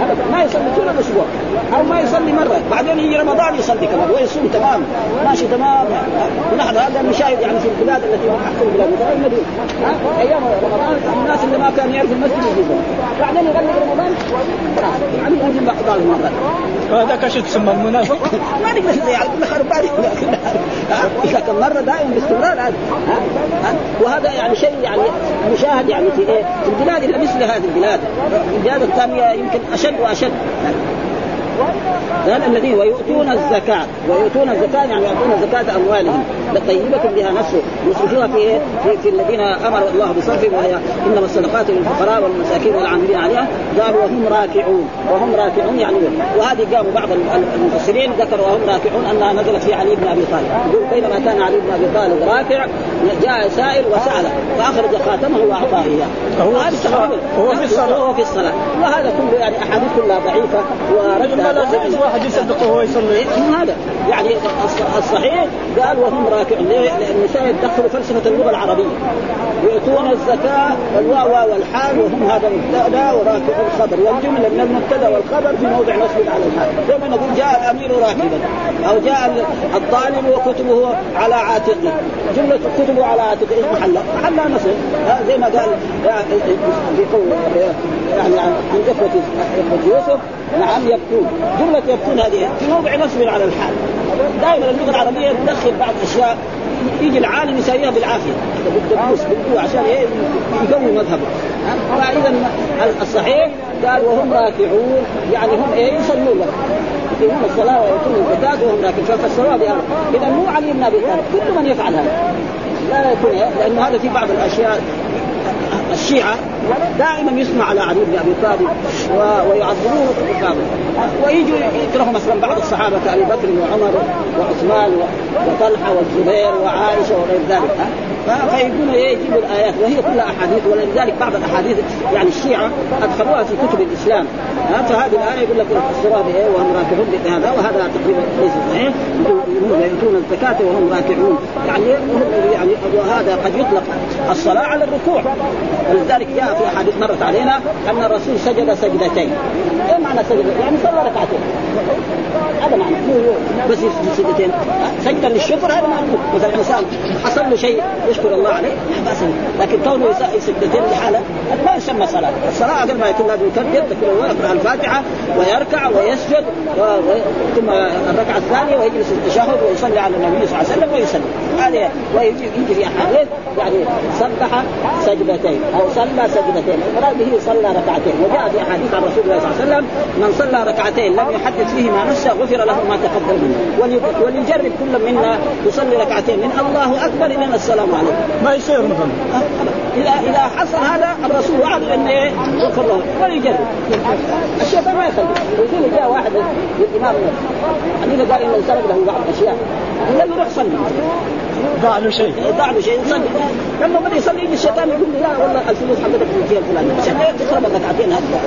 هذا ما يصلي طول الأسبوع. أو ما يصلي مرة. بعدين يجي رمضان يصلي كمان ويصوم تمام. ماشي تمام. ونحن هذا نشاهد يعني في البلاد التي هم احسن المدينة أيام رمضان الناس اللي ما كانوا يعرفوا المسجد يجيبون بعدين يغلق رمضان. يعني يجي بعض المرات هذاك إيش تسمى المنافق؟ ما نقدر يعني كان مرة دائما باستمرار هذا وهذا يعني شيء يعني مشاهد يعني في إيه؟ في البلاد اللي مثل هذه البلاد. البلاد الثانية يمكن أشد وأشد. قال الذين ويؤتون الزكاة ويؤتون الزكاة يعني يؤتون زكاة أموالهم. لطيبة بها نفسه. يصرفوها في في, في الذين أمر الله بصرفهم وهي إنما الصدقات للفقراء والمساكين والعاملين عليها. قالوا وهم راكعون. وهم راكعون يعني وهذه قاموا بعض المفسرين ذكروا وهم راكعون أنها نزلت في علي بن أبي طالب. يقول بينما كان علي بن أبي طالب راكع جاء سائل وسأله فأخرج خاتمه وأعطاه إياه. هو في الصلاة. هو في الصلاة. هو في الصلاة. وهذا كله يعني أحاديث كلها ضعيفة. ورد لا واحد يصدقه وهو يصلي. هذا؟ يعني الصحيح قال وهم راكعون النساء يدخلوا فلسفة اللغة العربية. يؤتون الزكاة الواو والحال وهم هذا مبتدا وراكع الخبر. والجمله من المبتدا والخبر في موضع نصب على الحال زي ما نقول جاء الأمير راكبا أو جاء الطالب وكتبه على عاتقه. جملة كتبه على عاتقه محلها؟ محلها نصب. زي ما قال في يعني عن إخوة إخوة يوسف نعم يبكون. جملة يبكون هذه في موضع نصب على الحال. دائما اللغة العربية تدخل بعض الأشياء يجي العالم يساويها بالعافية. بالدبوس بالقوة عشان إيه؟ يقوي مذهبه. فإذا الصحيح قال وهم راكعون يعني هم إيه؟ يصلون. يقيمون الصلاة ويؤتون الزكاة وهم راكعون. ففسروها بهذا إذا مو علي بن أبي طالب كل من يفعل هذا. لا يكون لأنه هذا في بعض الأشياء الشيعة دائما يسمع على علي بن أبي طالب ويعظموه بكامل ويجوا يكرهوا مثلا بعض الصحابة كأبي بكر وعمر وعثمان وطلحة والزبير وعائشة وغير ذلك فيقولوا إيه يجيبوا الآيات. وهي كلها أحاديث. ولذلك بعض الأحاديث يعني الشيعة أدخلوها في كتب الإسلام. فهذه الآية يقول لك الصراط إيه وهم راكعون بهذا وهذا تقريبا ليس صحيح. يؤتون الزكاة وهم راكعون. يعني يعني وهذا قد يطلق الصلاة على الركوع. ولذلك جاء في أحاديث مرت علينا أن الرسول سجد سجدتين. إيه معنى سجد؟ يعني صلى ركعتين. هذا معنى. بس سجدتين. سجدا للشكر هذا معنى. مثلا انسان حصل له شيء يشكر الله عليه لا لكن كونه سجدتين لحاله ما يسمى صلاة، الصلاة قبل ما يكون لازم يكبر يقرأ الفاتحة ويركع ويسجد ثم الركعة الثانية ويجلس التشهد ويصلي على النبي صلى الله عليه وسلم ويسلم. يجي في احاديث يعني سبح سجدتين أو صلى سجدتين. المراد به صلى ركعتين. وجاء في أحاديث عن رسول الله صلى الله عليه وسلم من صلى ركعتين لم يحدث فيهما نفسه غفر له ما تقدم منه. وليجرب كل منا يصلي ركعتين من الله أكبر إلى السلام عليكم. ما يصير مثلا؟ اذا إذا حصل هذا الرسول وعد ان يغفر له وليجرب. الشيطان ما يخلي يقول جاء واحد للإمام حنيفه قال إنه سرق له بعض الأشياء قال له روح صلي ضاع له شيء. ضاع له شيء. يصلي. لما بدأ يصلي يجي الشيطان يقول له لا والله الفلوس حقتك في الجهه الفلانيه عشان تخرب ركعتين هكذا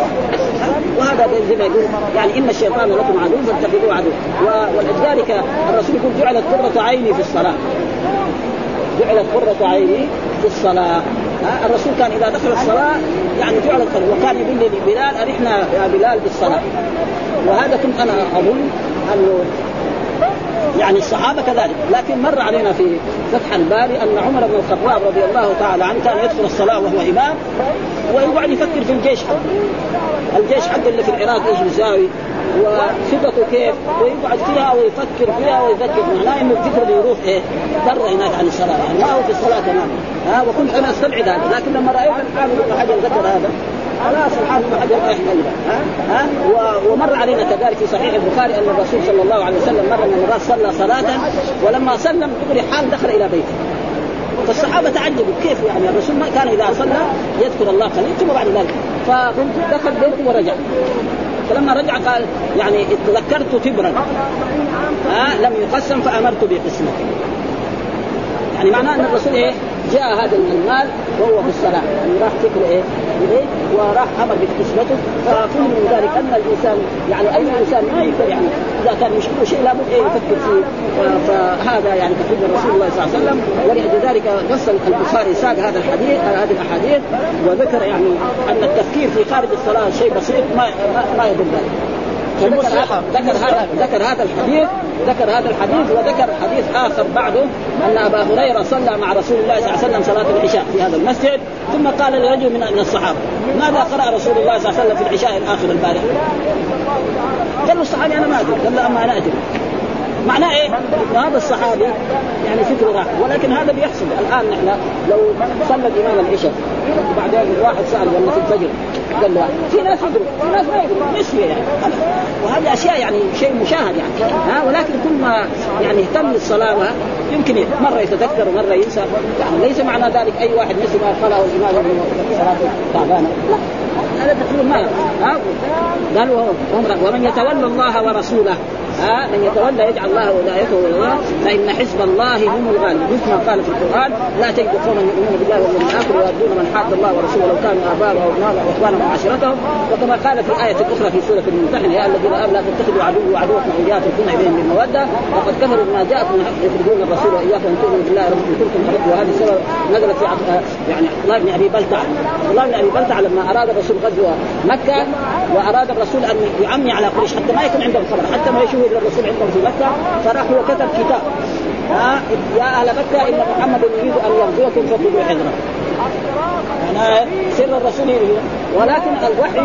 وهذا زي ما يقول يعني إن الشيطان لكم عدو فاتخذوه عدو. ولذلك الرسول يقول جعلت قرة عيني في الصلاة. جعلت قرة عيني في الصلاة. ها؟ الرسول كان إذا دخل الصلاة يعني جعلت وكان يقول لي بلال أرحنا يا بلال بالصلاة. وهذا كنت أنا أظن يعني الصحابة كذلك. لكن مر علينا في فتح الباري أن عمر بن الخطاب رضي الله تعالى عنه كان يدخل الصلاة وهو إمام ويقعد يفكر في الجيش حقه. الجيش حقه اللي في العراق إيش يساوي وخططه كيف؟ ويقعد فيها ويفكر فيها ويفكر معناه إنه الفكر بيروح إيه؟ بره هناك عن الصلاة. يعني ما هو في الصلاة تماما ها وكنت أنا أستبعد هذا. لكن لما رأيت الحافظ ابن حجر ذكر هذا. خلاص الحافظ ابن حجر ما يحتاج ها؟ ها؟ ومر علينا كذلك في صحيح البخاري أن الرسول صلى الله عليه وسلم مره من المرات صلى صلاة ولما سلم دغري حال دخل إلى بيته. فالصحابة تعجبوا. كيف يعني؟ الرسول ما كان إذا صلى يذكر الله قليل ثم بعد ذلك. فدخل بيته ورجع. فلما رجع قال يعني تذكرت تبرا. ها؟ لم يقسم فأمرت بقسمته يعني معناه أن الرسول إيه؟ جاء هذا المال وهو في الصلاة. يعني راح فكر إيه؟ إليه وراح أمر بقسمته ففهم من ذلك أن الإنسان يعني أي إنسان ما يقدر يعني إذا كان يشكله شيء لابد إيه يفكر فيه فهذا يعني تقريبا رسول الله صلى الله عليه وسلم. ولذلك نص البخاري ساق هذا الحديث هذه الأحاديث وذكر يعني أن التفكير في خارج الصلاة شيء بسيط ما ما, ما يدل ذلك. ذكر هذا ذكر هذا الحديث ذكر هذا الحديث وذكر حديث آخر بعده أن أبا هريرة صلى مع رسول الله صلى الله عليه وسلم صلاة العشاء في هذا المسجد ثم قال لرجل من الصحابة ماذا قرأ رسول الله صلى الله عليه وسلم في العشاء الآخر البارحه؟ قال له الصحابي أنا ما أدري. قال له أما أنا أدري. معناه إيه؟ هذا الصحابي يعني فكره راح ولكن هذا بيحصل. الآن نحن لو صلى الإمام العشاء وبعدين واحد سأل ولا في الفجر قال له في ناس يدروا في ناس ما يدروا نسيه يعني؟ وهذه أشياء يعني شيء مشاهد يعني. ها ولكن كل ما يعني اهتم بالصلاه يمكن مرة يتذكر ومرة ينسى. يعني ليس معنى ذلك أي واحد نسي ما قاله الامام صلاته تعبانه لا. هذا تقول ما؟ قالوا ومن يتولى الله ورسوله ها من يتولى يجعل الله ولايته ولا فإن حزب الله هم الغالبون مثل ما قال في القرآن لا تجد قوما يؤمنون بالله واليوم الآخر ويؤدون من حاد الله ورسوله ولو كانوا آباءهم وابناءهم وإخوانهم وعشيرتهم. وكما قال في الآية الأخرى في سورة الممتحنة يا الذين آمنوا لا تتخذوا عدو وعدوكم أولياء تلقون إليهم بالمودة. وقد كفروا بما جاءكم من حق يخرجون الرسول وإياكم أن تؤمنوا بالله ربكم كنتم وهذه السبب نزلت في يعني الله بن أبي بلتع. الله بن أبي بلتع لما أراد الرسول غزو مكة وأراد الرسول أن يعمي على قريش حتى ما يكون عندهم خبر حتى ما يشوفوا الرسول عندهم في مكة فراح وكتب كتاب. ها يا أهل مكة إن محمد يريد أن يغزوكم فخذوا حذرة. معناه سر الرسول ولكن الوحي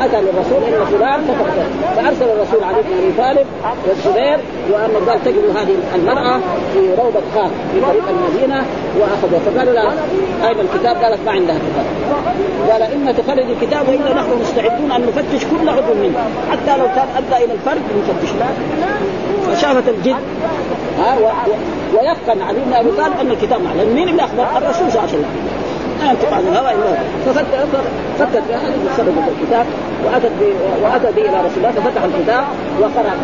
أتى للرسول أن فلان كتب فأرسل الرسول علي بن أبي طالب والزبير وأن قال تجد هذه المرأة في روضة خان في طريق المدينة واخذها فقالوا لها أين الكتاب؟ قالت ما عندها كتاب. قال اما تخرج الكتاب والا نحن مستعدون أن نفتش كل عضو منه. حتى لو كان أدى إلى الفرد نفتش فشافت الجد. ها. ويقن علي بن أبي طالب أن الكتاب معه مين اللي أخبر؟ الرسول صلى الله عليه وسلم. لا ينطق الهوى فتت سرقت الكتاب واتت واتى به إلى رسول الله ففتح الكتاب وقرا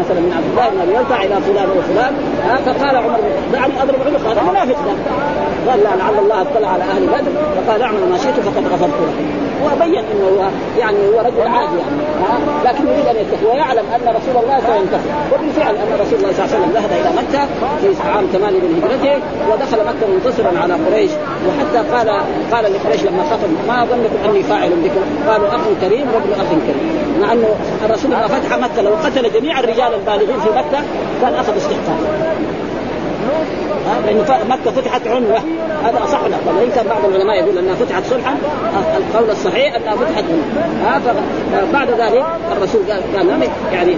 مثلا من عبد الله بن ابي يلفع إلى فلان وفلان فقال عمر دعني اضرب عنق هذا منافق قال لا لعل الله اطلع على أهل بدر فقال اعمل ما شئت فقد غفرت لك وبين انه هو يعني هو رجل عادي يعني لكن يريد ان يتقي ويعلم ان رسول الله سينتصر وبالفعل ان رسول الله صلى الله عليه وسلم ذهب إلى مكه في عام 8 من هجرته ودخل مكه منتصرا على قريش وحتى قال قال لقريش لما خطب ما ظنكم أني فاعل بكم؟ قالوا أخ كريم وابن أخ كريم. مع أنه الرسول لما فتح مكة لو قتل جميع الرجال البالغين في مكة كان أخذ استحقاق. لأن مكة فتحت عنوة. هذا أصح الأقوال وإن كان بعض العلماء يقول أنها فتحت صلحا القول الصحيح أنها فتحت عنوة. بعد ذلك الرسول قال قال يعني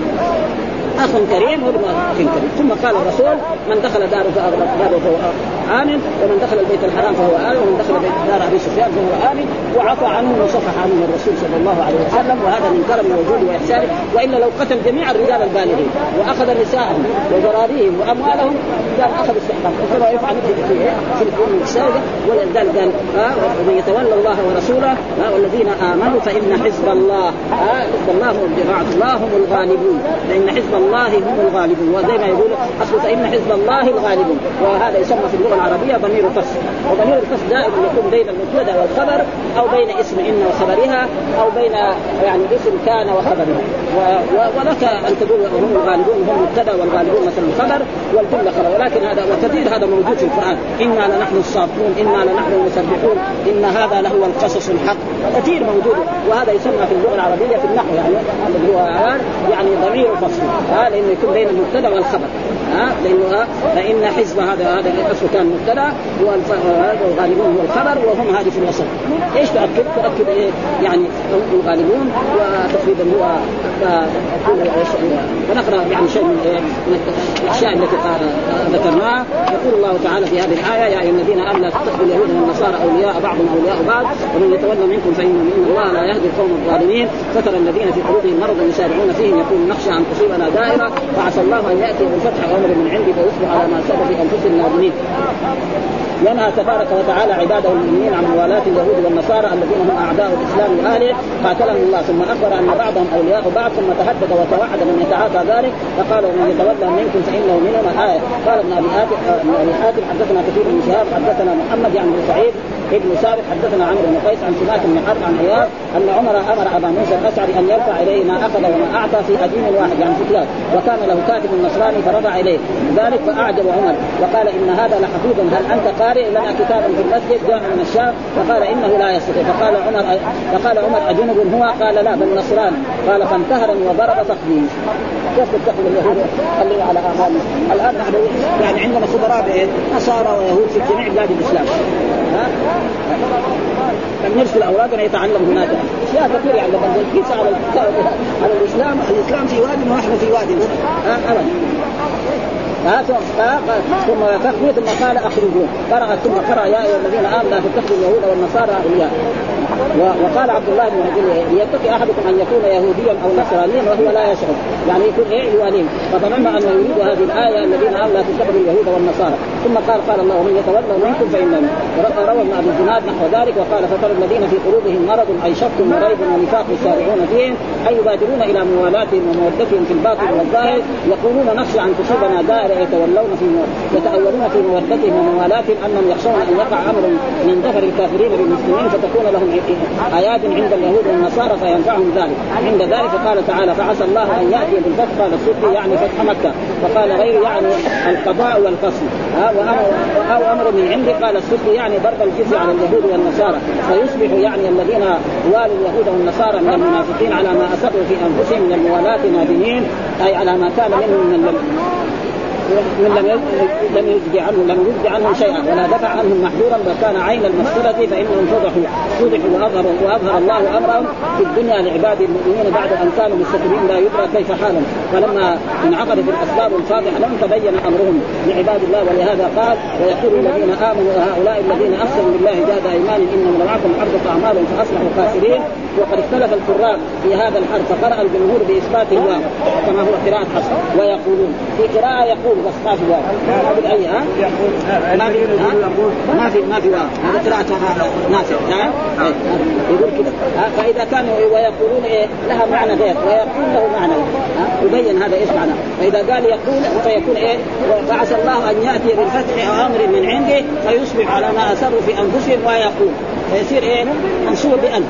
أخ كريم وابن أخ كريم. ثم قال الرسول من دخل داره فاغلق بابه فهو آمن ومن دخل البيت الحرام فهو آمن ومن دخل بيت دار أبي سفيان فهو آمن وعفى عنه وصفح عنه الرسول صلى الله عليه وسلم وهذا من كرم وجوده وإحسانه والا لو قتل جميع الرجال البالغين وأخذ نساءهم وذراريهم وأموالهم قال أخذ استحقاق كما يفعل في في الامم السابقه ولذلك قال ومن يتولى الله ورسوله والذين آمنوا فإن حزب الله حزب الله هم الله هم الغالبون فإن حزب الله هم الغالبون وزي ما يقول اصل فإن حزب الله الغالبون وهذا يسمى في اللغة العربية ضمير فصل وضمير الفصل دائما يكون بين المبتدأ والخبر أو بين اسم إن وخبرها أو بين يعني اسم كان وخبرها. ولك أن تقول هم الغالبون هم مبتدا والغالبون مثلا الخبر والجمله خبر. ولكن هذا وكثير هذا موجود في القرآن. إنا لنحن الصافون إنا لنحن المسبحون إن هذا لهو القصص الحق. كثير موجود وهذا يسمى في اللغة العربية في النحو يعني اللي هو يعني ضمير فصل ها لأنه يكون بين المبتدأ والخبر. ها لأنه فإن حزب هذا هذا الاصل كان مبتدا والغالبون هو الخبر وهم هذه في الوسط إيش تاكد؟ تاكد إيه؟ يعني الغالبون وتقريبا هو فنقرا يعني شيء من من الأشياء التي ذكرناها. يقول الله تعالى في هذه الآية يا أيها الذين آمنوا لا تتخذوا اليهود والنصارى أولياء بعضهم أولياء بعض ومن يتولى منكم فإن ان الله لا يهدي القوم الظالمين. فترى الذين في قلوبهم مرض يسارعون فيهم يقول نخشى أن تصيبنا دائرة فعسى الله أن يأتي بالفتح أمر من عنده فيصبح على ما سبب في انفسهم نادمين ينهى تبارك وتعالى عباده المؤمنين عن موالاة اليهود والنصارى الذين هم أعداء الإسلام وأهله. قاتلهم الله ثم أخبر أن بعضهم أولياء بعض ثم تهدد وتوعد من يتعاطى ذلك. فقال ومن يتولى منكم فإنه منهم. الايه قال ابن أبي حاتم أبي حاتم حدثنا كثير بن شهاب حدثنا محمد يعني بن سعيد ابن سابق حدثنا عمرو بن قيس عن سماك بن حرب عن عياض أن عمر أمر أبا موسى الأشعري أن يرفع إليه ما أخذ وما أعطى في أدين واحد يعني في وكان له كاتب نصراني فرفع إليه. ذلك فأعجب عمر وقال إن هذا لحفيظ هل أنت قارئ لنا كتابا في المسجد؟ جاء من الشام فقال إنه لا يستطيع فقال عمر فقال عمر أجنب هو؟ قال لا بل نصراني قال فانتهرني وضرب تقديم كيف تتخذ اليهود؟ اللي على اعمالنا الآن نحن يعني عندنا خبراء نصارى ويهود في جميع بلاد الإسلام. لم نرسل اوراقنا يتعلم هناك. أشياء كثيرة يعني لما نقيس على على الإسلام الإسلام في واد ونحن في واد أبدا. ثم كفروا ثم قال أخرجوه. قرأ ثم قرأ يا أيها الذين آمنوا لا تتخذوا اليهود والنصارى أولياء. وقال عبد الله بن مسعود يتقي أحدكم أن يكون يهوديا أو نصرانيا وهو لا يشعر يعني يكون إيه؟ يواليهم فظننا انه يريد هذه الآية الذين امنوا لا تتخذوا اليهود والنصارى. ثم قال قال الله ومن يتولى منكم فانهم روى ابن أبي الزناد نحو ذلك وقال فترى الذين في قلوبهم مرض اي شك وريب ونفاق يسارعون فيهم أي يبادرون إلى موالاتهم ومودتهم في الباطن والظاهر يقولون نخشى أن تصيبنا دائرة يتولون في يتأولون في مودتهم وموالاتهم انهم يخشون أن يقع أمر من دفر الكافرين بالمسلمين فتكون لهم آيات عند اليهود والنصارى فينفعهم ذلك. عند ذلك قال تعالى فعسى الله أن يأتي بالفتح. قال السدي يعني فتح مكة. وقال غير يعني القضاء والفصل أو أمر من عنده قال السدي يعني ضرب الجزيه على اليهود والنصارى. فيصبح يعني الذين والوا اليهود والنصارى من المنافقين على ما أسروا في أنفسهم من الموالاة نادمين أي على ما كان منهم من من لم لم يجد عنه لم يجد عنهم شيئا ولا دفع عنهم محذورا وكان عين المغفرة فإنهم فضحوا فضحوا وأظهروا وأظهر الله أمرهم في الدنيا لعباد المؤمنين بعد أن كانوا مستترين لا يدرى كيف حالهم. فلما انعقدت الأسباب الفاضحة لهم تبين أمرهم لعباد الله ولهذا قال ويقول الذين آمنوا هؤلاء الذين أقسموا بالله جاد أيمان إنهم لمعكم حربت أعمالهم فأصبحوا خاسرين. وقد اختلف القراء في هذا الحرف فقرأ الجمهور بإثبات الواو كما هو قراءة حسن ويقولون. في قراءة يقول بس ما في واو باي ها؟ ما في ما في ما في واو هذا قراءة نافع. ها؟ يقول كذا. فإذا كانوا ويقولون إيه لها معنى غير. ويقول له معنى. يبين هذا إيش معناه فإذا قال يقول فيكون إيه فعسى الله أن يأتي بالفتح أو أمر من عنده فيصبح على ما أسروا في أنفسهم ويقول. فيصير إيه؟ منصوب بأن.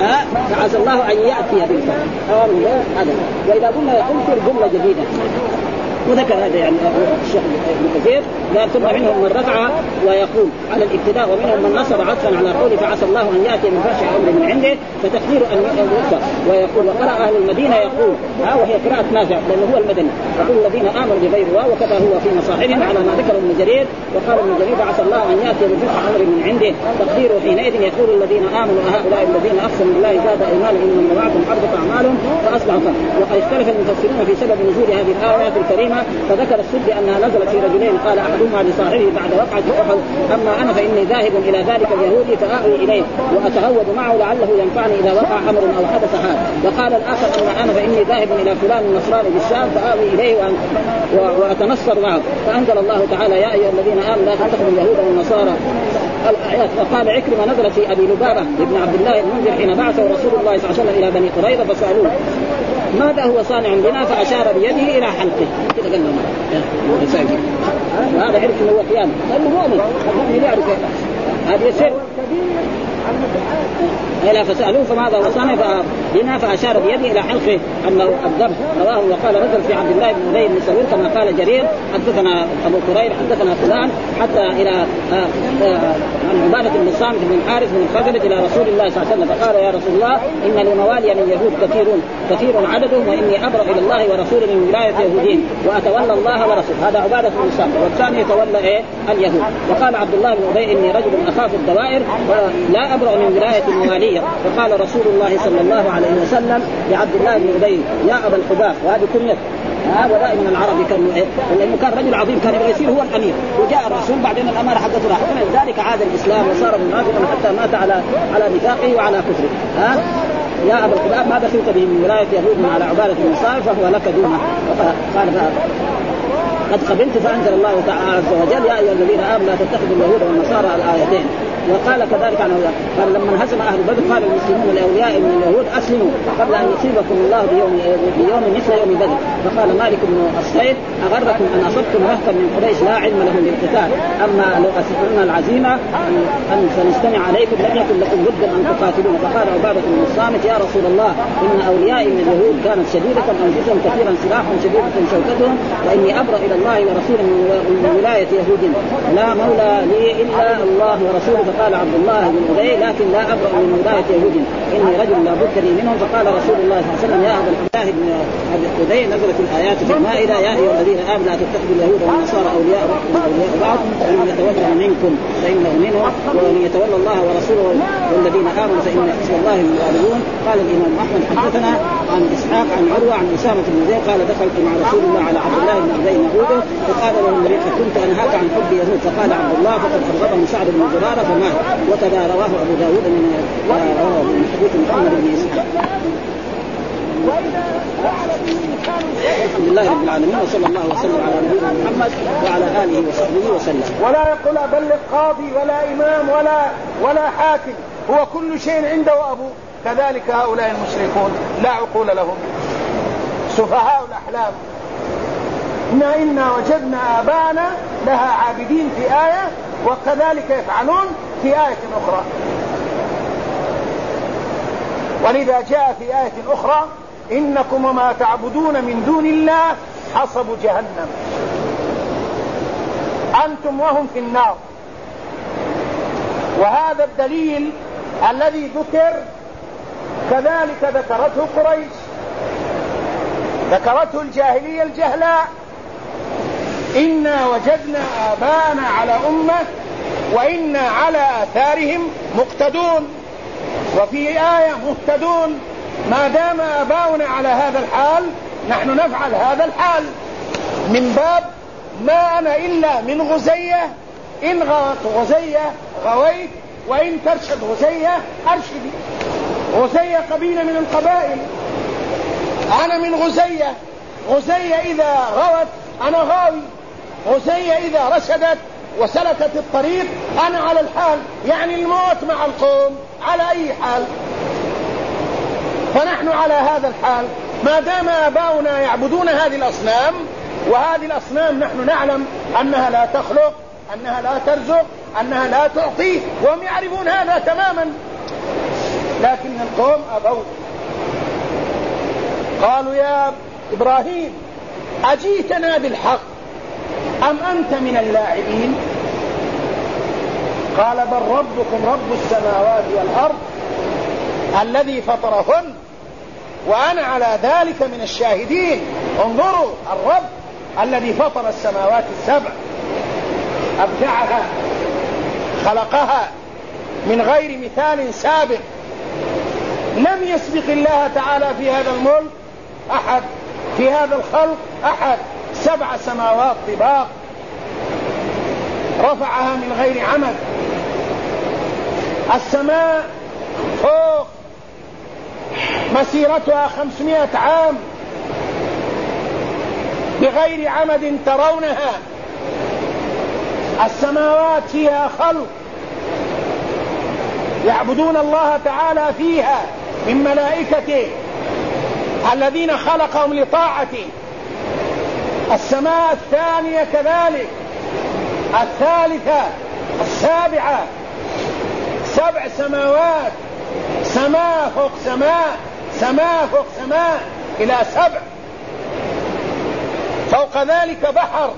ها؟ فعسى الله أن يأتي بالفتح. هذا. وإذا قلنا يقول في جملة جديدة. وذكر هذا يعني الشيخ ابن كثير قال ثم منهم من رفع ويقول على الابتداء ومنهم من نصب عطفا على قوله فعسى الله أن يأتي من فرش أمر من عنده فتقدير أن يكفر ويقول وقرأ أهل المدينة يقول ها وهي قراءة نافع لأنه هو المدني. يقول الذين آمنوا بغير واو وكذا هو في مصاحبهم على ما ذكر ابن جرير وقال ابن جرير عسى الله أن يأتي من فرش أمر من عنده. تقديره حينئذ يقول الذين آمنوا هؤلاء الذين اقسموا بالله زاد ايمان انهم معكم حربت أعمالهم فاصبحوا وقد اختلف المفسرون في سبب نزول هذه الايه الكريمة فذكر السد أنها نزلت في رجلين. قال أحدهما لصاحبه بعد وقعة أحد أما أنا فإني ذاهب إلى ذلك اليهودي فآوي إليه وأتهود معه لعله ينفعني إذا وقع أمر أو حدث حال. وقال الآخر اما أنا فإني ذاهب إلى فلان النصراني بالشام فآوي إليه وأتنصر معه. فأنزل الله تعالى يا أيها الذين آمنوا لا تتخذوا اليهود والنصارى الايات وقال عكرمة نزلت في أبي لبابة بن عبد الله المنذر حين بعثه رسول الله صلى الله عليه وسلم إلى بني قريظة فسألوه ماذا هو صانع بنا فأشار بيده إلى حلقه. كذا قال لهم وهذا عرف إنه هو قيامة. لأنه مؤمن المؤمن يعرف؟ هذه يصير إلى فسألوه فماذا وصنع بنا فأشار بيده إلى حلقه أنه الذبح رواه وقال نزل في عبد الله بن أبي بن سلول كما قال جرير حدثنا أبو كريب حدثنا فلان حتى إلى آه، آه، عن عبادة بن الصامت بن الحارث بن الخزرج إلى رسول الله صلى الله عليه وسلم فقال يا رسول الله إن لموالي من يهود كثيرون كثير عددهم وإني أبرأ إلى الله ورسوله من ولاية يهودين وأتولى الله ورسوله. هذا عبادة بن الصامت والثاني يتولى إيه؟ اليهود. وقال عبد الله بن أبي إني رجل أخاف الدوائر ولا أبرأ من ولاية موالية فقال رسول الله صلى الله عليه وسلم لعبد الله بن أبي يا أبا الحباب وهذه كنيته هؤلاء من العرب إيه؟ لأنه كان رجل عظيم كان يبغى يصير هو الأمير. وجاء الرسول بعدين الاماره حقته راحت ذلك عاد الإسلام وصار منافقا حتى مات على على نفاقه وعلى كفره. ها يا أبا الحباب ما دخلت به من ولاية يهود على عباده النصارى فهو لك دونه. قال قد قبلت فأنزل الله تعالى عز وجل يا أيها الذين آمنوا لا تتخذوا اليهود والنصارى الآيتين. وقال كذلك عن أولياء. قال لما انهزم أهل بدر قال المسلمون لاولياء من اليهود أسلموا قبل أن يصيبكم الله بيوم بيوم مثل يوم بدر. فقال مالك بن الصيد أغركم أن أصبتم مهتا من قريش لا علم لهم بالقتال. أما لو اسرنا العزيمة أن سنستمع عليكم لم يكن لكم بد أن تقاتلون فقال عبادة بن الصامت يا رسول الله إن اوليائي من اليهود كانت شديدة أنفسهم كثيرا سلاحهم شديدة شوكتهم وإني أبرأ إلى الله ورسوله من ولاية يهود. لا مولى لي إلا الله ورسوله. فقال عبد الله بن أبي لكن لا أبرأ من ولايه يهود. إني رجل لا بد لي منهم. فقال رسول الله صلى الله عليه وسلم يا أبا الله بن أبي نزلت الآيات في المائده يا أيها الذين آمنوا لا تتخذوا اليهود والنصارى أولياء أولياء بعض. ومن يتولى منكم فإنه منهم. ومن يتولى الله ورسوله والذين آمنوا فإن حزب الله هم الغالبون قال الإمام أحمد حدثنا عن إسحاق عن عروة عن أسامة بن زيد قال دخلت مع رسول الله على عبد الله بن أبي نعوده فقال له النبي كنت أنهاك عن حب يهود فقال عبد الله فقد فرغبه سعد بن زراره فمات وكذا رواه أبو داود من رواه من حديث محمد بن إسحاق. الحمد لله رب العالمين وصلى الله وسلم على نبينا محمد وعلى آله وصحبه وسلم. ولا يقول أبلغ قاضي ولا إمام ولا ولا حاكم هو كل شيء عنده ابوه كذلك هؤلاء المشركون لا عقول لهم. سفهاء الأحلام. إنا إنا وجدنا آباءنا لها عابدين في آية وكذلك يفعلون في آية أخرى. ولذا جاء في آية أخرى إنكم وما تعبدون من دون الله حصب جهنم. أنتم وهم في النار. وهذا الدليل الذي ذكر كذلك ذكرته قريش. ذكرته الجاهلية الجهلاء. إنا وجدنا آباءنا على أمة وإنا على آثارهم مقتدون. وفي آية مهتدون. ما دام آباؤنا على هذا الحال نحن نفعل هذا الحال. من باب ما أنا إلا من غزية. إن غوت غزية غويت وإن ترشد غزية أرشدي. غزية قبيلة من القبائل. أنا من غزية. غزية إذا غوت أنا غاوي. غزية إذا رشدت وسلكت الطريق أنا على الحال. يعني الموت مع القوم على أي حال؟ فنحن على هذا الحال. ما دام آباؤنا يعبدون هذه الأصنام وهذه الأصنام نحن نعلم أنها لا تخلق أنها لا ترزق أنها لا تعطي وهم يعرفون هذا تماما. لكن القوم أبوا قالوا يا إبراهيم أجيتنا بالحق؟ أم أنت من اللاعبين؟ قال بل ربكم رب السماوات والأرض الذي فطرهن وأنا على ذلك من الشاهدين. انظروا الرب الذي فطر السماوات السبع. أبدعها خلقها من غير مثال سابق. لم يسبق الله تعالى في هذا الملك أحد في هذا الخلق أحد. سبع سماوات طباق رفعها من غير عمد السماء فوق مسيرتها خمسمائة عام بغير عمد ترونها. السماوات فيها خلق يعبدون الله تعالى فيها. من ملائكته الذين خلقهم لطاعته السماء الثانية كذلك الثالثة السابعة. سبع سماوات سماء فوق سماء سماء فوق سماء إلى سبع. فوق ذلك بحر.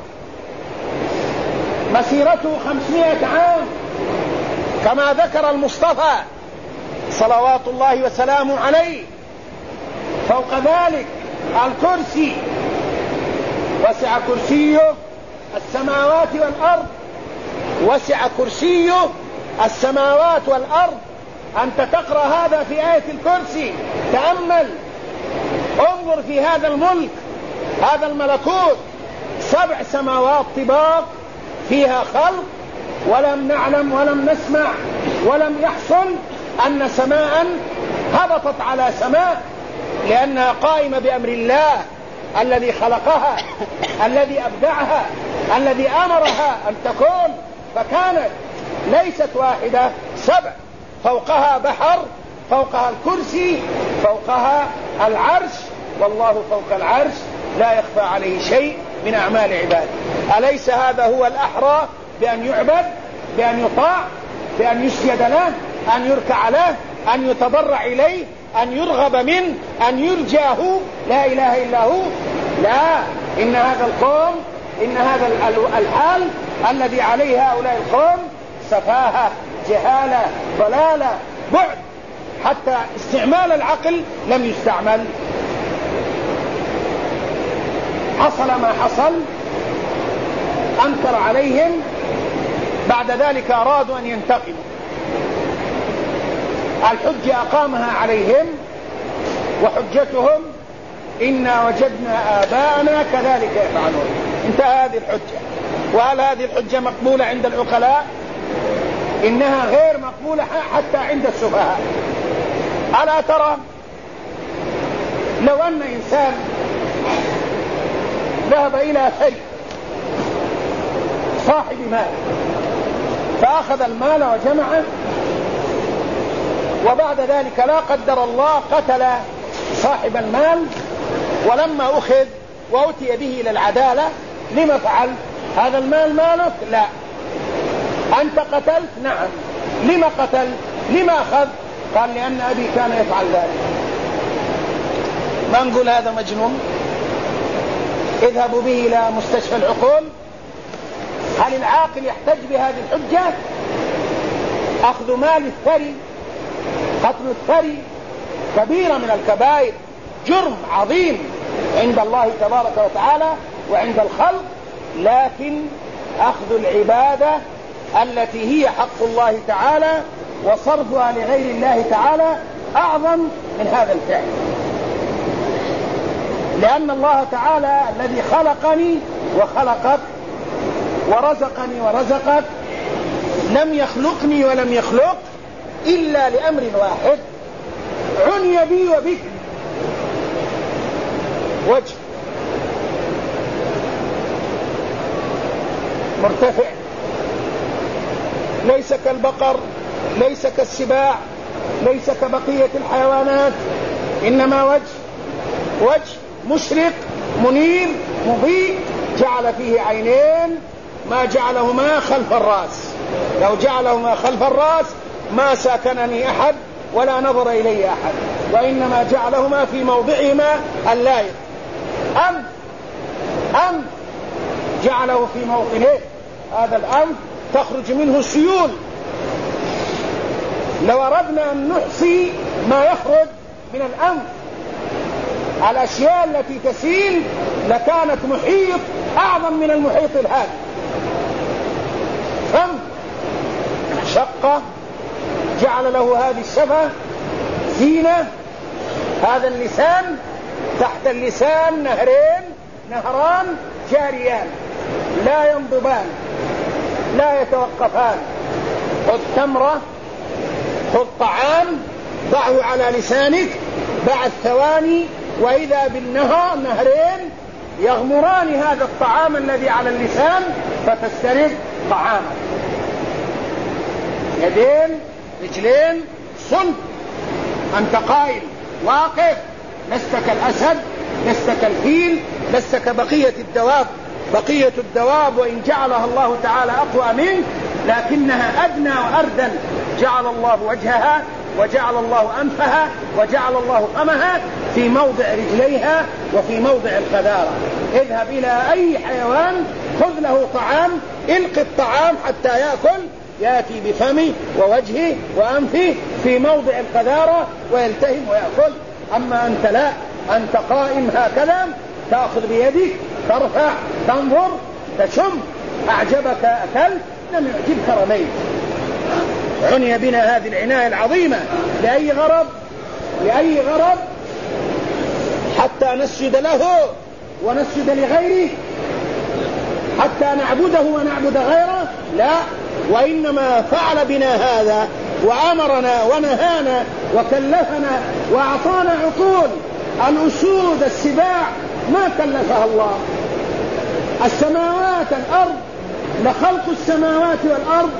مسيرته خمسمائة عام كما ذكر المصطفى. صلوات الله وسلامه عليه. فوق ذلك الكرسي. وسع كرسيه السماوات والأرض. وسع كرسيه السماوات والأرض. أنت تقرأ هذا في آية الكرسي. تأمل. انظر في هذا الملك. هذا الملكوت. سبع سماوات طباق. فيها خلق. ولم نعلم ولم نسمع ولم يحصل. أن سماء هبطت على سماء لأنها قائمة بأمر الله الذي خلقها الذي أبدعها الذي أمرها أن تكون. فكانت ليست واحدة سبع. فوقها بحر فوقها الكرسي فوقها العرش. والله فوق العرش لا يخفى عليه شيء من أعمال عباده. أليس هذا هو الأحرى بأن يعبد بأن يطاع بأن يسجد له؟ أن يركع له أن يتضرع إليه أن يرغب منه أن يرجاه. لا إله إلا هو. لا إن هذا القوم إن هذا الحال الذي عليه هؤلاء القوم سفاهة جهالة ضلالة بعد. حتى استعمال العقل لم يستعمل. حصل ما حصل أنكر عليهم. بعد ذلك أرادوا أن ينتقموا. الحجة أقامها عليهم وحجتهم إنا وجدنا آباءنا كذلك يفعلون. انتهى هذه الحجة. وهل هذه الحجة مقبولة عند العقلاء إنها غير مقبولة حتى عند السفهاء. ألا ترى لو أن إنسان ذهب إلى ثري صاحب مال فأخذ المال وجمعه وبعد ذلك لا قدر الله قتل صاحب المال ولما أخذ وأتي به إلى العدالة لما فعل؟ هذا المال مالك؟ لا. أنت قتلت؟ نعم. لما قتل؟ لما أخذ؟ قال لأن أبي كان يفعل ذلك. ما نقول هذا مجنون؟ اذهبوا به إلى مستشفى العقول. هل العاقل يحتج بهذه الحجة؟ أخذ مال الثري. قتل الثري كبيرة من الكبائر جرم عظيم عند الله تبارك وتعالى وعند الخلق لكن أخذ العبادة التي هي حق الله تعالى وصرفها لغير الله تعالى أعظم من هذا الفعل. لأن الله تعالى الذي خلقني وخلقك ورزقني ورزقك لم يخلقني ولم يخلق إلا لأمر واحد. عني بي وبك. وجه. مرتفع. ليس كالبقر ليس كالسباع ليس كبقية الحيوانات إنما وجه. وجه مشرق منير مضيء. جعل فيه عينين. ما جعلهما خلف الرأس. لو جعلهما خلف الرأس ما ساكنني أحد ولا نظر إلي أحد وإنما جعلهما في موضعهما اللائق. أم أنف جعله في موطنه هذا الأنف تخرج منه سيول لو أردنا أن نحصي ما يخرج من الأنف الأشياء التي تسيل لكانت محيط أعظم من المحيط الهادي فم شقة جعل له هذه الشفة زينة هذا اللسان تحت اللسان نهرين نهران جاريان لا ينضبان لا يتوقفان. خذ تمرة خذ طعام ضعه على لسانك بعد ثواني وإذا بالنهر نهرين يغمران هذا الطعام الذي على اللسان فتسترد طعامك يدين رجلين صلب أنت قائم واقف. لست كالأسد لست كالفيل لست كبقية الدواب. بقية الدواب وإن جعلها الله تعالى أقوى منك لكنها أدنى وأردن. جعل الله وجهها وجعل الله أنفها وجعل الله فمها في موضع رجليها وفي موضع الخذارة اذهب إلى أي حيوان خذ له طعام الق الطعام حتى يأكل يأتي بفمه ووجهه وأنفه في موضع القذارة ويلتهم ويأكل أما أنت لا أنت قائم هكذا تأخذ بيدك ترفع تنظر تشم. أعجبك أكلت لم يعجبك رميت. عني بنا هذه العناية العظيمة لأي غرض؟ لأي غرض؟ حتى نسجد له ونسجد لغيره حتى نعبده ونعبد غيره لا. وإنما فعل بنا هذا وأمرنا ونهانا وكلفنا وأعطانا عقول. الأسود السباع ما كلفها الله. السماوات الأرض لخلق السماوات والأرض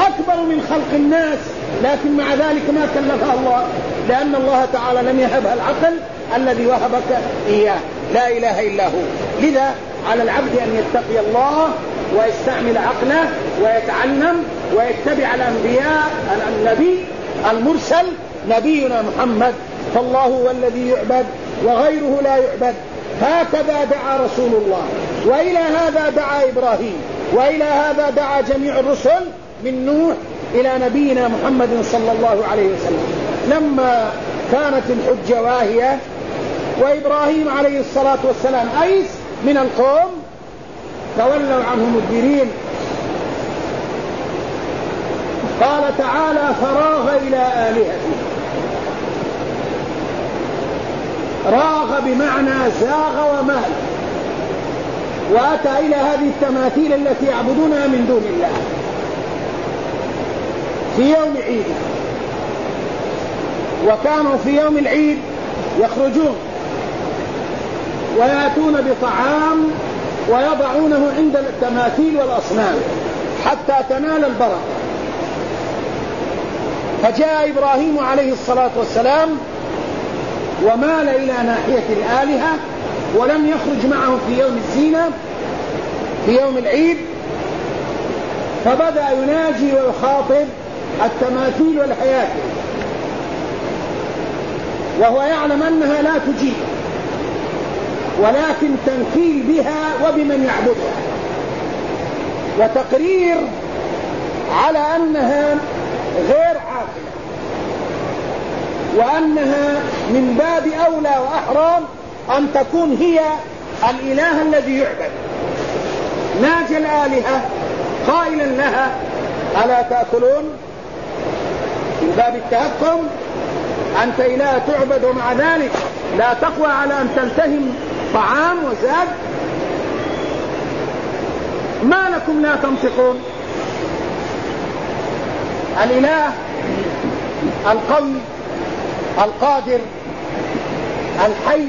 أكبر من خلق الناس لكن مع ذلك ما كلفها الله. لأن الله تعالى لم يهبها العقل الذي وهبك إياه. لا إله إلا هو. لذا على العبد أن يتقي الله ويستعمل عقله ويتعلم ويتبع الأنبياء النبي المرسل نبينا محمد. فالله هو الذي يعبد وغيره لا يعبد. هكذا دعا رسول الله. وإلى هذا دعا إبراهيم. وإلى هذا دعا جميع الرسل من نوح إلى نبينا محمد صلى الله عليه وسلم. لما كانت الحجة واهية وإبراهيم عليه الصلاة والسلام أيس من القوم تولوا عنه مدبرين. قال تعالى فراغ إلى آلهته راغ بمعنى زاغ ومال. وأتى إلى هذه التماثيل التي يعبدونها من دون الله. في يوم عيد. وكانوا في يوم العيد يخرجون. ويأتون بطعام ويضعونه عند التماثيل والأصنام حتى تنال البركة. فجاء إبراهيم عليه الصلاة والسلام ومال إلى ناحية الآلهة ولم يخرج معهم في يوم الزينة في يوم العيد فبدأ يناجي ويخاطب التماثيل والحياة. وهو يعلم أنها لا تجيب. ولكن تنكيل بها وبمن يعبدها. وتقرير على أنها غير عاقلة وأنها من باب أولى وأحرام أن تكون هي الإله الذي يعبد. ناجى الآلهة قائلا لها ألا تأكلون؟ من باب التهكم أنت إله تعبد ومع ذلك لا تقوى على أن تلتهم طعام وزاد. ما لكم لا تنطقون. الإله القوي القادر الحي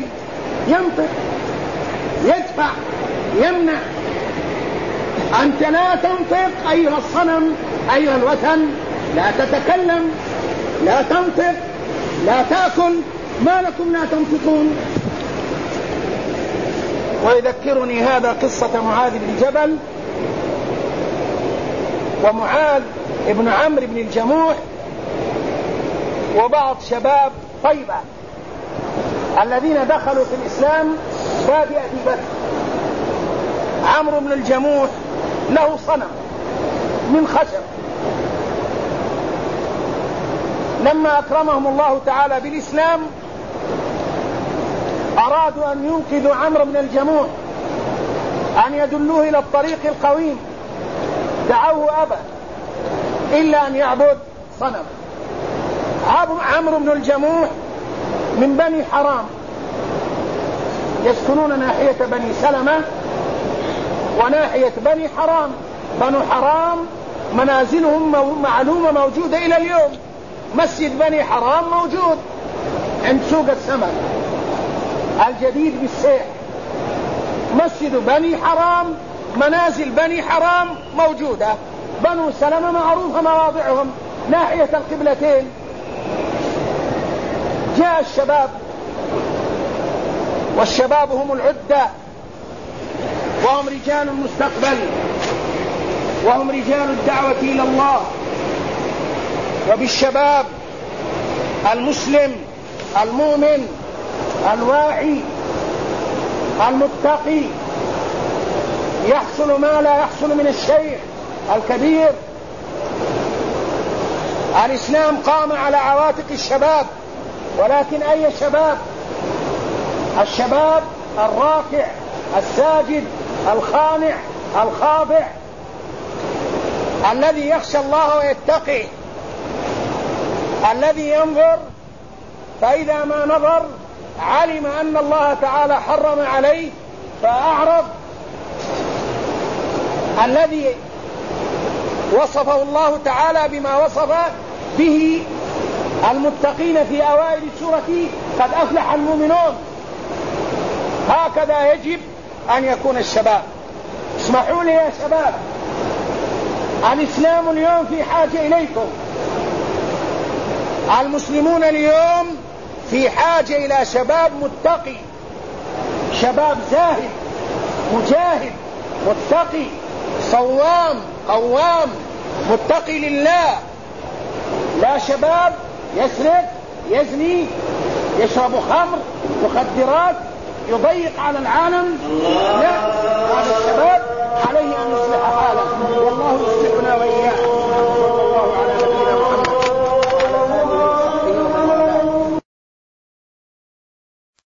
ينطق يدفع يمنع. أنت لا تنطق أيها الصنم أيها الوثن. لا تتكلم لا تنطق لا تأكل. ما لكم لا تنطقون. ويذكرني هذا قصة معاذ بن جبل ومعاذ ابن عمرو بن الجموح وبعض شباب طيبة الذين دخلوا في الإسلام بادئة بدر عمرو بن الجموح له صنم من خشب. لما أكرمهم الله تعالى بالإسلام أرادوا أن ينقذوا عمرو بن الجموح أن يدلوه إلى الطريق القويم دعوه أبا إلا أن يعبد صنم. عمرو بن الجموح من بني حرام. يسكنون ناحية بني سلمة وناحية بني حرام. بنو حرام منازلهم معلومة موجودة إلى اليوم. مسجد بني حرام موجود عند سوق السمك. الجديد بالسيح مسجد بني حرام منازل بني حرام موجودة. بنو سلمة معروفة مواضعهم. ناحية القبلتين. جاء الشباب. والشباب هم العدة. وهم رجال المستقبل. وهم رجال الدعوة إلى الله. وبالشباب المسلم المؤمن الواعي المتقي يحصل ما لا يحصل من الشيخ الكبير. الإسلام قام على عواتق الشباب ولكن أي شباب؟ الشباب الراكع الساجد الخانع الخاضع الذي يخشى الله ويتقي. الذي ينظر فإذا ما نظر علم أن الله تعالى حرم عليه فأعرض. الذي وصفه الله تعالى بما وصف به المتقين في أوائل السورة قد أفلح المؤمنون. هكذا يجب أن يكون الشباب. اسمحوا لي يا شباب. الإسلام اليوم في حاجة إليكم. المسلمون اليوم في حاجة إلى شباب متقي شباب زاهد مجاهد متقي صوام قوام متقي لله. لا شباب يسرق يزني يشرب خمر مخدرات يضيق على العالم. لا هذا الشباب عليه أن يصلح حاله. والله يصلحنا واياه